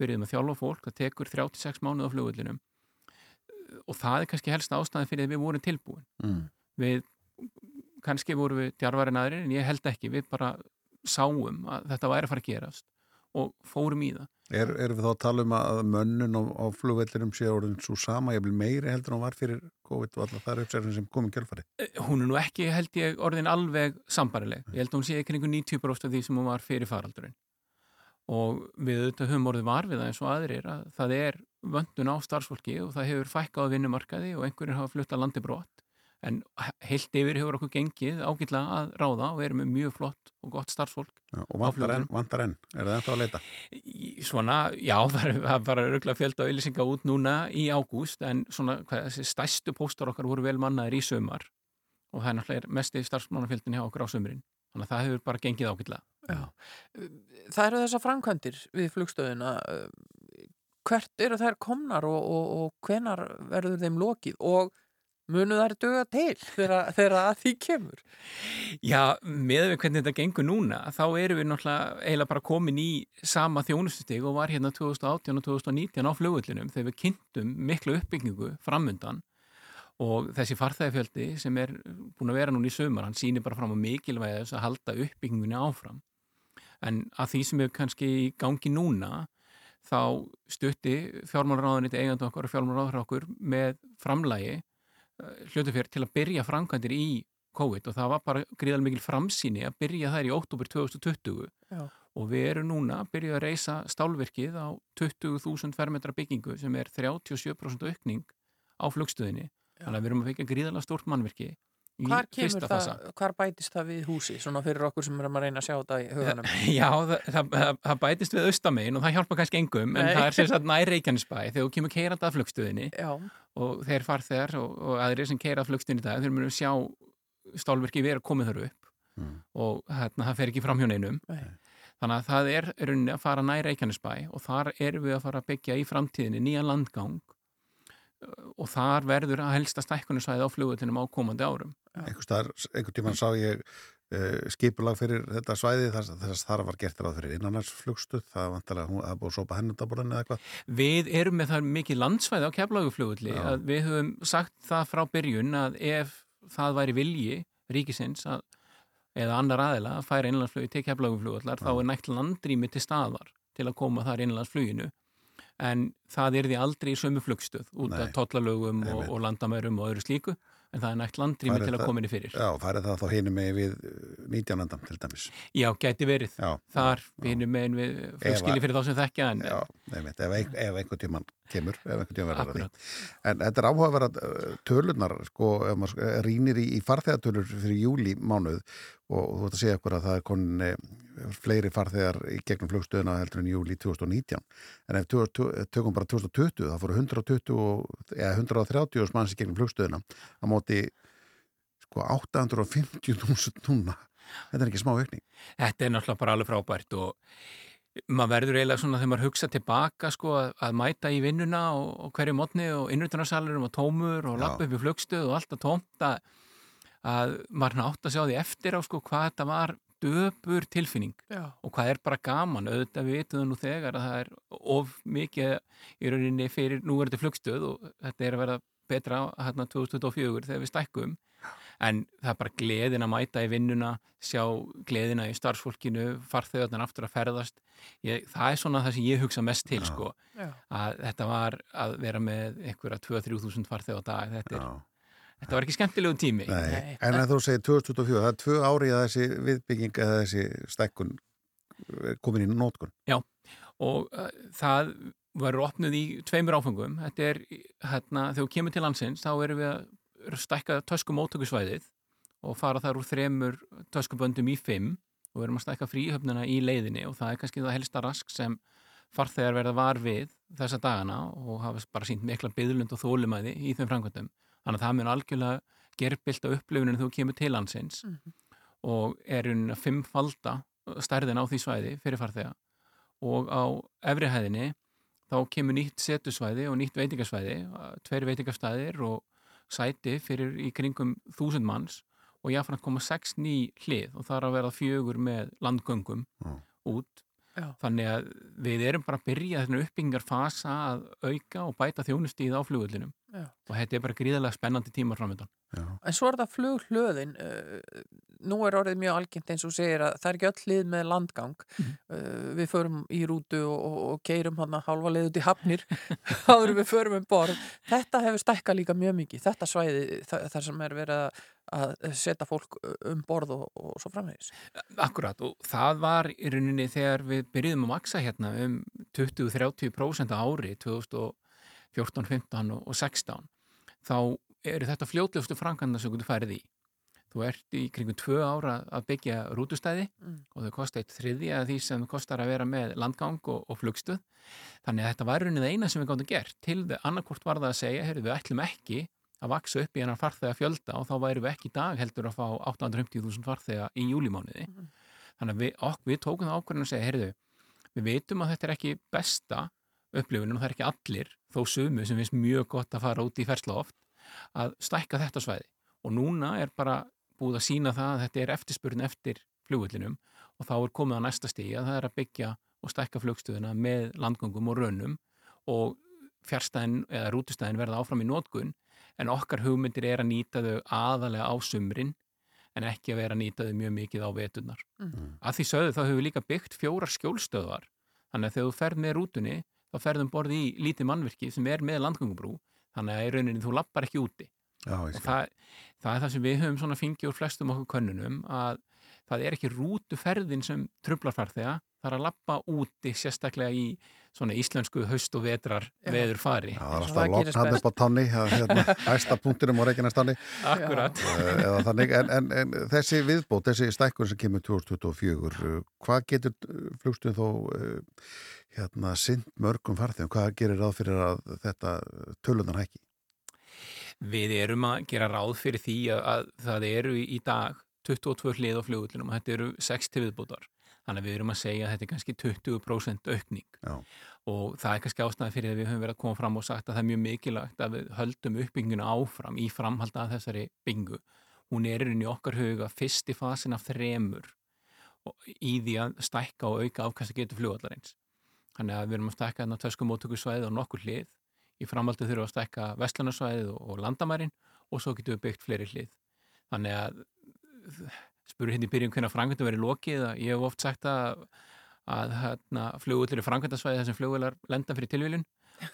Byrjuðum að þjálfa fólk, það tekur 36 mánuð á flugullinum og það er kannski helst ástæði fyrir að við vorum tilbúin. Mm. Við, kannski vorum við djarvarinn aðrir en ég held ekki, við bara sáum að þetta væri að fara að gerast og fórum í það. Er, erum við þá að tala um að mönnun á, á flugvellinum sé orðin svo sama, ég vil meiri heldur en hún var fyrir COVID og allar þar uppsærfinn sem kom í kjölfari? hún er nú ekki, held ég, orðin alveg sambarileg. Ég held að hún sé ekki einhver 90% af því sem hún var fyrir faraldurinn. Og við auðvitað höfum orðið var við það eins og aðrir að það er vöndun á starfsfólki og það hefur fækkað á vinnumarkaði og einhverjir hafa flutt að landi brott. en heilt yfir hefur okkur gengið ágætlega að ráða og erum með mjög flott og gott starfsfólk Já, og vantar enn, vantar enn, er það ennþá að leita? Í- Svona, já, það bara örgulega fjölda auðlýsinga út núna í ágúst en svona, hvað, þessi stærstu póstar okkar voru vel mannaðir í sömar og það er náttúrulega mesti starfsmannafjöldin hjá okkur á sömurinn þannig að það hefur bara gengið ágætlega Það eru þessar framkvæmdir við flugstöðuna uh, hvert eru þær komnar og, og, og hvenar verður þeim lokið og munu þær döga til þegar, að því kemur? Já, með við hvernig þetta gengur núna þá erum við náttúrulega eiginlega bara komin í sama þjónustustig og var hérna 2018 og 2019 á flugullinum þegar við kynntum miklu uppbyggingu framundan og þessi farþæðifjöldi sem er búin að vera núna í sömur, hann sýnir bara fram á mikilvægi þess að halda uppbyggingunni áfram en að því sem er kannski í gangi núna þá stutti fjármálaráðaniti eigandi okkar og fjármálaráður okkur með framlægi hlutufjör til að byrja framkvæmdir í COVID. Og það var bara gríðal mikil framsýni að byrja þær í óttúber 2020 Já. og við erum núna að byrja að reysa stálvirkið á 20.000 fermetra byggingu sem er 37% aukning á flugstöðinni. Þannig að við erum að fekja gríðalega stórt mannvirki í Hvar kemur fyrsta það, fasa hvar bætist það við húsi svona fyrir okkur sem erum að reyna að sjá þetta í huganum Já, það, það, það, það bætist við austamegin og það hjálpa kannski engum en Nei. það er sem sagt nær Reykjanesbæ þegar þú kemur keirandi að flugstöðinni Já. og þeir farþegar og, og aðrir sem keira að flugstöðinni í dag þeir munu sjá stálverki vera komið þar upp og hérna, það fer ekki fram hjá neinum Nei. þannig að það er í rauninni að fara nær Reykjanesbæ og þar erum við að fara að byggja í framtíðinni nýjan landgang og þar verður að helsta stækkunarsvæði á flugvöldinum á komandi árum. Einhver tíman sá ég uh, skipulag fyrir þetta svæði þess að þar var gert ráð fyrir innanhansflugstuð það vantarlega hún að búið að sopa hennundaborðinu eða eitthvað. Við erum með það mikið landsvæði á keflaguflugulli Já. að við höfum sagt það frá byrjun að ef það væri vilji ríkisins að, eða annar aðila að færa innlandsflugi til keflaguflugullar þá er nægt landrými til staðar til að koma þar innlandsfluginu en það er því aldrei í sömu flugstöð út af tollalögum og, og landamærum og öðru slíku. En það er nægt landrými til að koma henni fyrir. Já, færið það þá hinum með við 19. andan til dæmis. Já, gæti verið. Já, Þar vinum megin við flugskili fyrir þá sem þekkja en Já, nefnt, ef, ein- ef einhvern tíman kemur, ef einhvern tíman verður að því. En þetta er áhugaverða uh, tölunar sko, ef maður uh, rýnir í, í farþegatölur fyrir júli mánuð og þú ert að segja okkur að það er konin eh, fleiri farþegar í gegnum flugstöðuna heldur en júli 2019 en ef tö- tö- tökum bara 2020 það fóru 120 og- eða 130 manns í gegnum flugstöðuna á móti sko 850.000 núna. Þetta er ekki smá aukning. Þetta er náttúrulega bara alveg frábært og maður verður eiginlega svona þegar maður hugsa tilbaka sko að, mæta í vinnuna og, og hverju mótni og innrýttunarsalurum og tómur og lappa upp í flugstöð og tómt að, að maður átt að sjá því eftir á sko hvað þetta var döpur tilfinning. Já. og hvað er bara gaman? Auðvitað við vitum það nú þegar að það er of mikið í rauninni fyrir núverandi flugstöð og þetta er að vera betra hérna 2024 þegar við stækkum. En það er bara gleðin að mæta í vinnuna sjá gleðina í starfsfólkinu farþegarnar aftur að ferðast. Ég, það er svona það sem ég hugsa mest til sko, Já. að þetta var að vera með einhverja 2-3 þúsund farþegar á dag þetta, er, þetta var ekki skemmtilegu tími Nei. En að þú segir 2024, það er tvö ári að þessi viðbygging eða þessi stækkun er komin í nótkun. Já, og uh, það verður opnuð í tveimur áfengum. Þetta er, hérna, þegar við kemur til landsins, þá erum við að stækka töskumótökusvæðið og fara þar úr þremur töskuböndum í fimm og við erum að stækka fríhöfnuna í leiðinni og það er kannski það helsta rask sem farþegar verða var við þessa dagana og hafa bara sínt mikla byðlund og þólumæði í þeim framkvæmdum. Þannig að það mun algjörlega gerbilt á upplifuninu þegar þú kemur til landsins og er unna fimmfalda stærðin á því svæði fyrir farþega. Og á efri hæðinni þá kemur nýtt setusvæði og nýtt veitingasvæði, tveir veitingastæðir og sæti fyrir í kringum þúsund manns og jáfnframt koma sex ný hlið og það er að vera fjögur með landgöngum út Já. þannig að við erum bara að byrja þennan uppbyggingarfasa að auka og bæta þjónustíð á flugullinum Já. og þetta er bara gríðarlega spennandi tímar framöndan En svo er það flughlöðin, uh, nú er orðið mjög algengt eins og segir að það er ekki öll hlið með landgang. Uh, við förum í rútu og, og, keirum hann að hálfa leið út í hafnir áður en við förum um borð. Þetta hefur stækkað líka mjög mikið, þetta svæði þa þar sem er verið að- að setja fólk um borð og, og svo framvegis. Akkurat og það var í rauninni þegar við byrjuðum að maksa hérna um 20-30% á ári 2014, 15 og og 16 þá eru þetta fljótlegustu framkvæmda sem þú færið í. Þú ert í kringum tvö ára að byggja rútustæði Mm. og þau kosta eitt þriðja af því sem kostar að vera með landgang og, og flugstuð. Þannig að þetta var runnið eina sem við gáttum gert. Til þau annarkvort var það að segja, heyrðu, við ætlum ekki að vaksa upp í hennar farþega fjölda og þá væri við ekki í dag heldur að fá 850.000 farþega í júlimánuði. Þannig að við, ok, við tókum það ákvörðin að segja, heyrðu, við vitum að þetta er ekki besta upplifunin og það er ekki allir, þó sumu sem finnst mjög gott að fara út í fersla oft, að stækka þetta svæði. Og núna er bara búið að sína það að þetta er eftirspurn eftir flugullinum og þá er komið á næsta stíð að það er að byggja og stækka flugstöðuna með landgöngum og raunum og fjárstæðin eða rútustæðin verða áfram í nótkun en okkar hugmyndir er að nýta þau aðalega á sumrin en ekki að vera að nýta þau mjög mikið á veturnar. Mhm. Að því sögðu þá hefur við líka byggt fjórar skjólstöðvar þannig að þegar þú ferð með rútunni þá ferðum borð í lítið mannvirki sem er með landgöngubrú þannig að í rauninni þú lappar ekki úti Já, ég og skil. það, það er það sem við höfum svona fengið úr flestum okkur könnunum að það er ekki rútuferðin sem trublar farþega, það er að lappa úti sérstaklega í svona íslensku haust og vetrar Já. veður fari Já, það er alltaf lokn hann upp á tanni, hérna, hæsta punktinum á Reykjanestanni. Akkurat. Eh, Eða þannig, en, en, en þessi viðbót, þessi stækkun sem kemur 2024, eh, hvað getur flugstuð þó eh, hérna sinn mörgum farþegum? Hvað gerir ráð fyrir að þetta tölunar hækki? Við erum að gera ráð fyrir því að, að það eru í, dag 22 hlið á flugullinum og þetta eru 60 viðbútar. Þannig að við erum að segja að þetta er kannski 20% aukning Já. og það er kannski ástæði fyrir að við höfum verið að koma fram og sagt að það er mjög mikilvægt að við höldum uppbygginguna áfram í framhalda að þessari byggingu. Hún er inn í okkar huga fyrsti fasin af þremur og í því að stækka og auka afkast að geta flugvallarins. Þannig að við erum að stækka þarna töskumótökusvæðið á nokkur hlið í framhaldi þurfum við að stækka vestlunarsvæðið og, og landamærin og svo getum við byggt fleiri hlið. Þannig að spuru hérna í byrjun hvernig framkvæmdu verið lokið að ég hef oft sagt að, að hérna, flugullir er framkvæmdarsvæði þar sem flugullar lenda fyrir tilvílun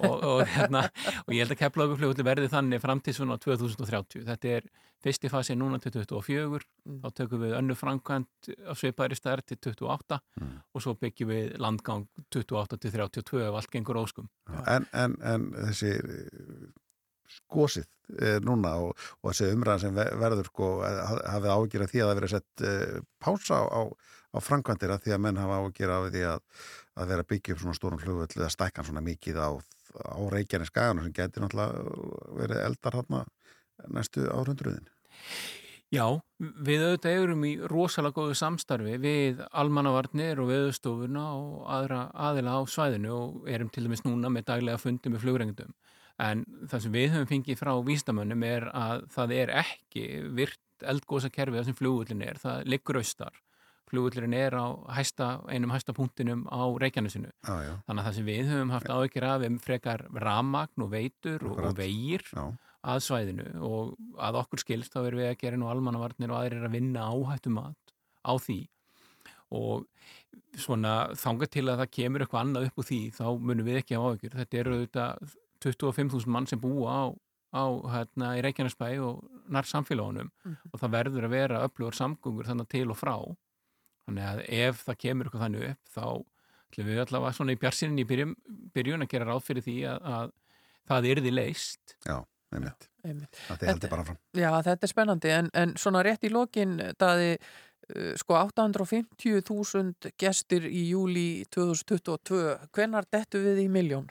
og, og, hérna, og ég held að kepplaugur flugullir verði þannig fram til svona 2030. Þetta er fyrsti fasi núna til 24, þá tökum við önnu framkvæmt á sveipaðri stær til 28 og svo byggjum við landgang 28 til 32 ef allt gengur óskum. En, en, en þessi skosið eh, núna og, og þessi umræðan sem ve- verður sko, eh, ha- hafið ágjörð því að það verið sett eh, pása á, á, á framkvæmdir að því að menn hafa ágjörð af því að, að vera byggja upp svona stórum flugvöld eða stækkan svona mikið á, á Reykjanes skaganu sem getur náttúrulega verið eldar þarna næstu árundruðin. Já, við auðvitað erum í rosalega góðu samstarfi við almannavarnir og veðustofuna og aðra aðila á svæðinu og erum til dæmis núna með daglega fundi með flugrengdum. En það sem við höfum fengið frá vístamönnum er að það er ekki virt eldgósa kerfið sem flugullin er, það liggur austar. Flugullin er á hæsta, einum hæsta punktinum á Reykjanesinu. Já. Þannig að það sem við höfum haft áhyggjur af um frekar ramagn og veitur og, og vegir Já. að svæðinu og að okkur skilst þá erum við að gera nú almannavarnir og aðrir að vinna áhættum á því og svona þanga til að það kemur eitthvað annað upp úr því þá munum við ekki hafa áhyggjur. Þetta eru auðvitað 25.000 mann sem búa á, á hérna í Reykjanesbæ og nær samfélagunum Mhm. og það verður að vera öflugur samgöngur þannig til og frá. Þannig að ef það kemur eitthvað þannig upp þá ætlum við allavega svona í bjarsinni í byrjun, byrjun að gera ráð fyrir því að, að það yrði leist. Já, einmitt. Einmitt. Það þið heldur bara fram. Já, þetta er spennandi, en, en svona rétt í lokin, daði, uh, sko 850.000 gestir í júli 2022, hvenar dettu við í miljón?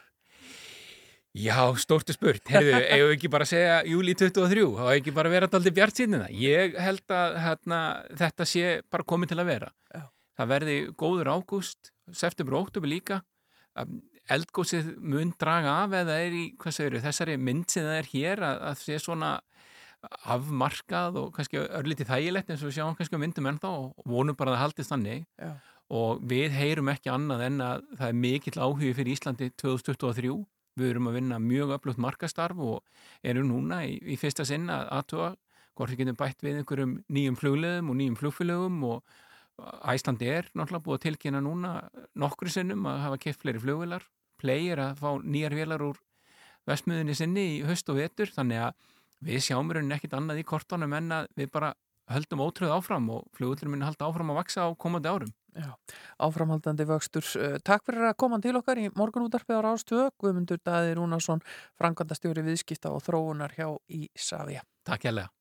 Já, stórtu spurt. Herðu, eigum við ekki bara að segja júli 23, þá hefur ekki bara verið alltaf bjart sínina. Ég held að hérna, þetta sé bara komið til að vera. Já. Það verði góður ágúst, september og óttubur líka. Eldgósið mun draga af eða er í, hvað segir þessari mynd sem það er hér að, að sé svona afmarkað og kannski örlítið þægilegt eins og við sjáum kannski myndum ennþá og vonum bara að það haldist þannig Já. og við heyrum ekki annað en að það er mikill áhugi fyrir Íslandi 2023 við erum að vinna mjög öflugt markastarf og erum núna í, í fyrsta sinn að aðtúa hvort við getum bætt við einhverjum nýjum flugleðum og nýjum flugfélögum og Æslandi er náttúrulega búið að tilkynna núna nokkru sinnum að hafa keft fleiri flugvélar Play er að fá nýjar vélar úr vestmiðinni sinni í höst og vetur þannig að við sjáum raunin ekkit annað í kortunum en að við bara höldum ótröð áfram og flugvöldurinn muni halda áfram að vaksa á komandi árum. Já, áframhaldandi vöxtur. Uh, takk fyrir að koma til okkar í morgunútarfið á Rástöð, Guðmundur Dæði Rúnarsson, Frankandastjóri viðskipta og þróunar hjá Ísafja. Takk hérlega.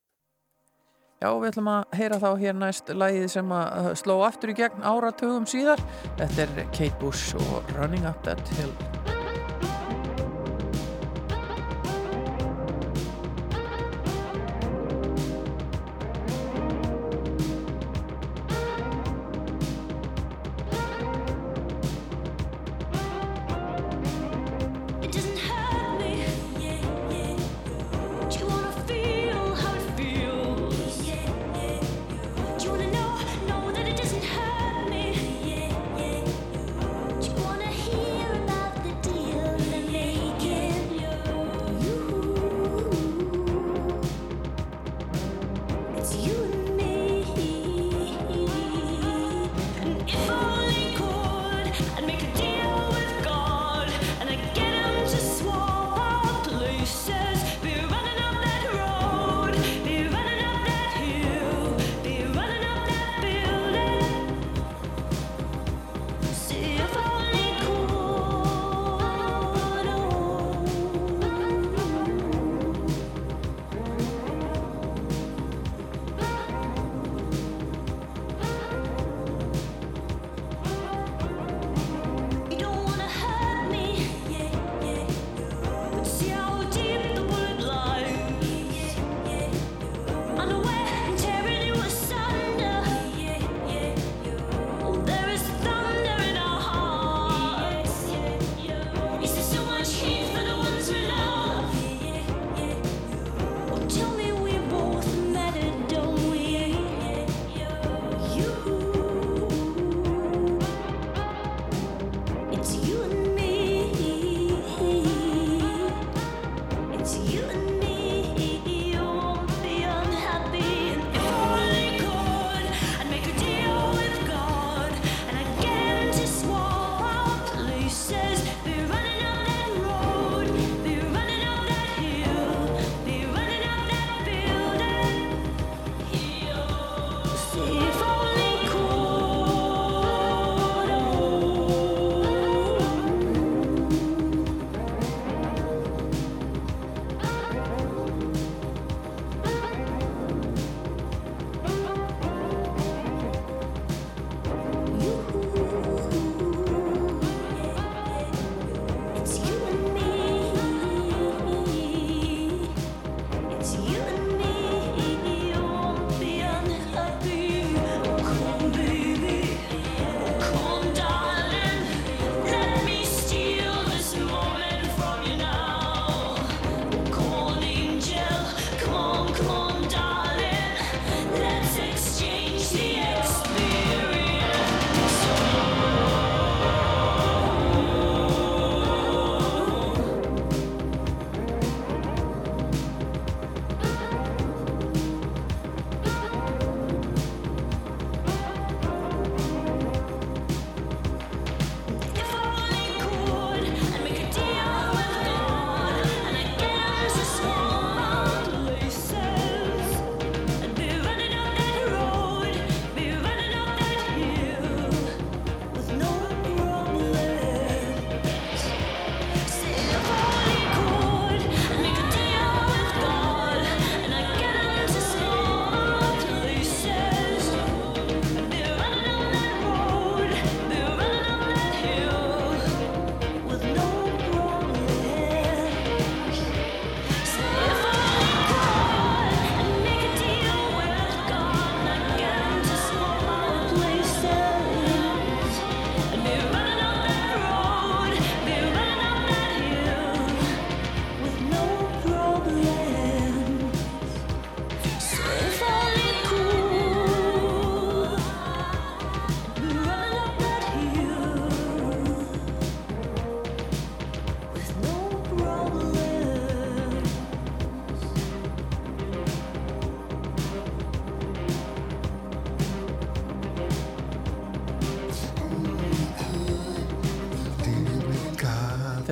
Já, við ætlum að heyra þá hér næst lægið sem að uh, sló aftur í gegn áratugum síðar. Þetta er Kate Bush og Running Up That Hill.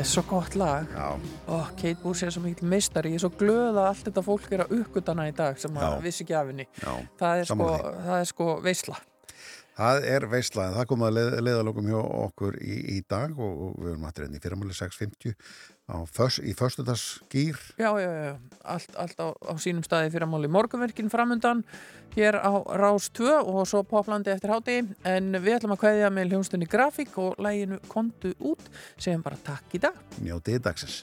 Þetta er svo gott lag. Og Kate Bush er svo mikil meistar ég er svo glöð að allt þetta fólk er að uppgötana í dag sem maður vissi ekki af henni. Það er Samanlega. sko, sko veysla Það er veistlaðin, það kom að leið, leiðalokum hjá okkur í, í dag og, og við erum aftur enn í fyrramáli 6.50 á fös, í föstudagsgýr. Já, já, já, allt, allt á, á sínum staði fyrir að máli morgunverkin framundan hér á Rás 2 og svo poplandi eftir háti en við ætlum að kveðja með hljónstunni grafík og læginu kontu út segjum bara takk í dag Njótið dagsins.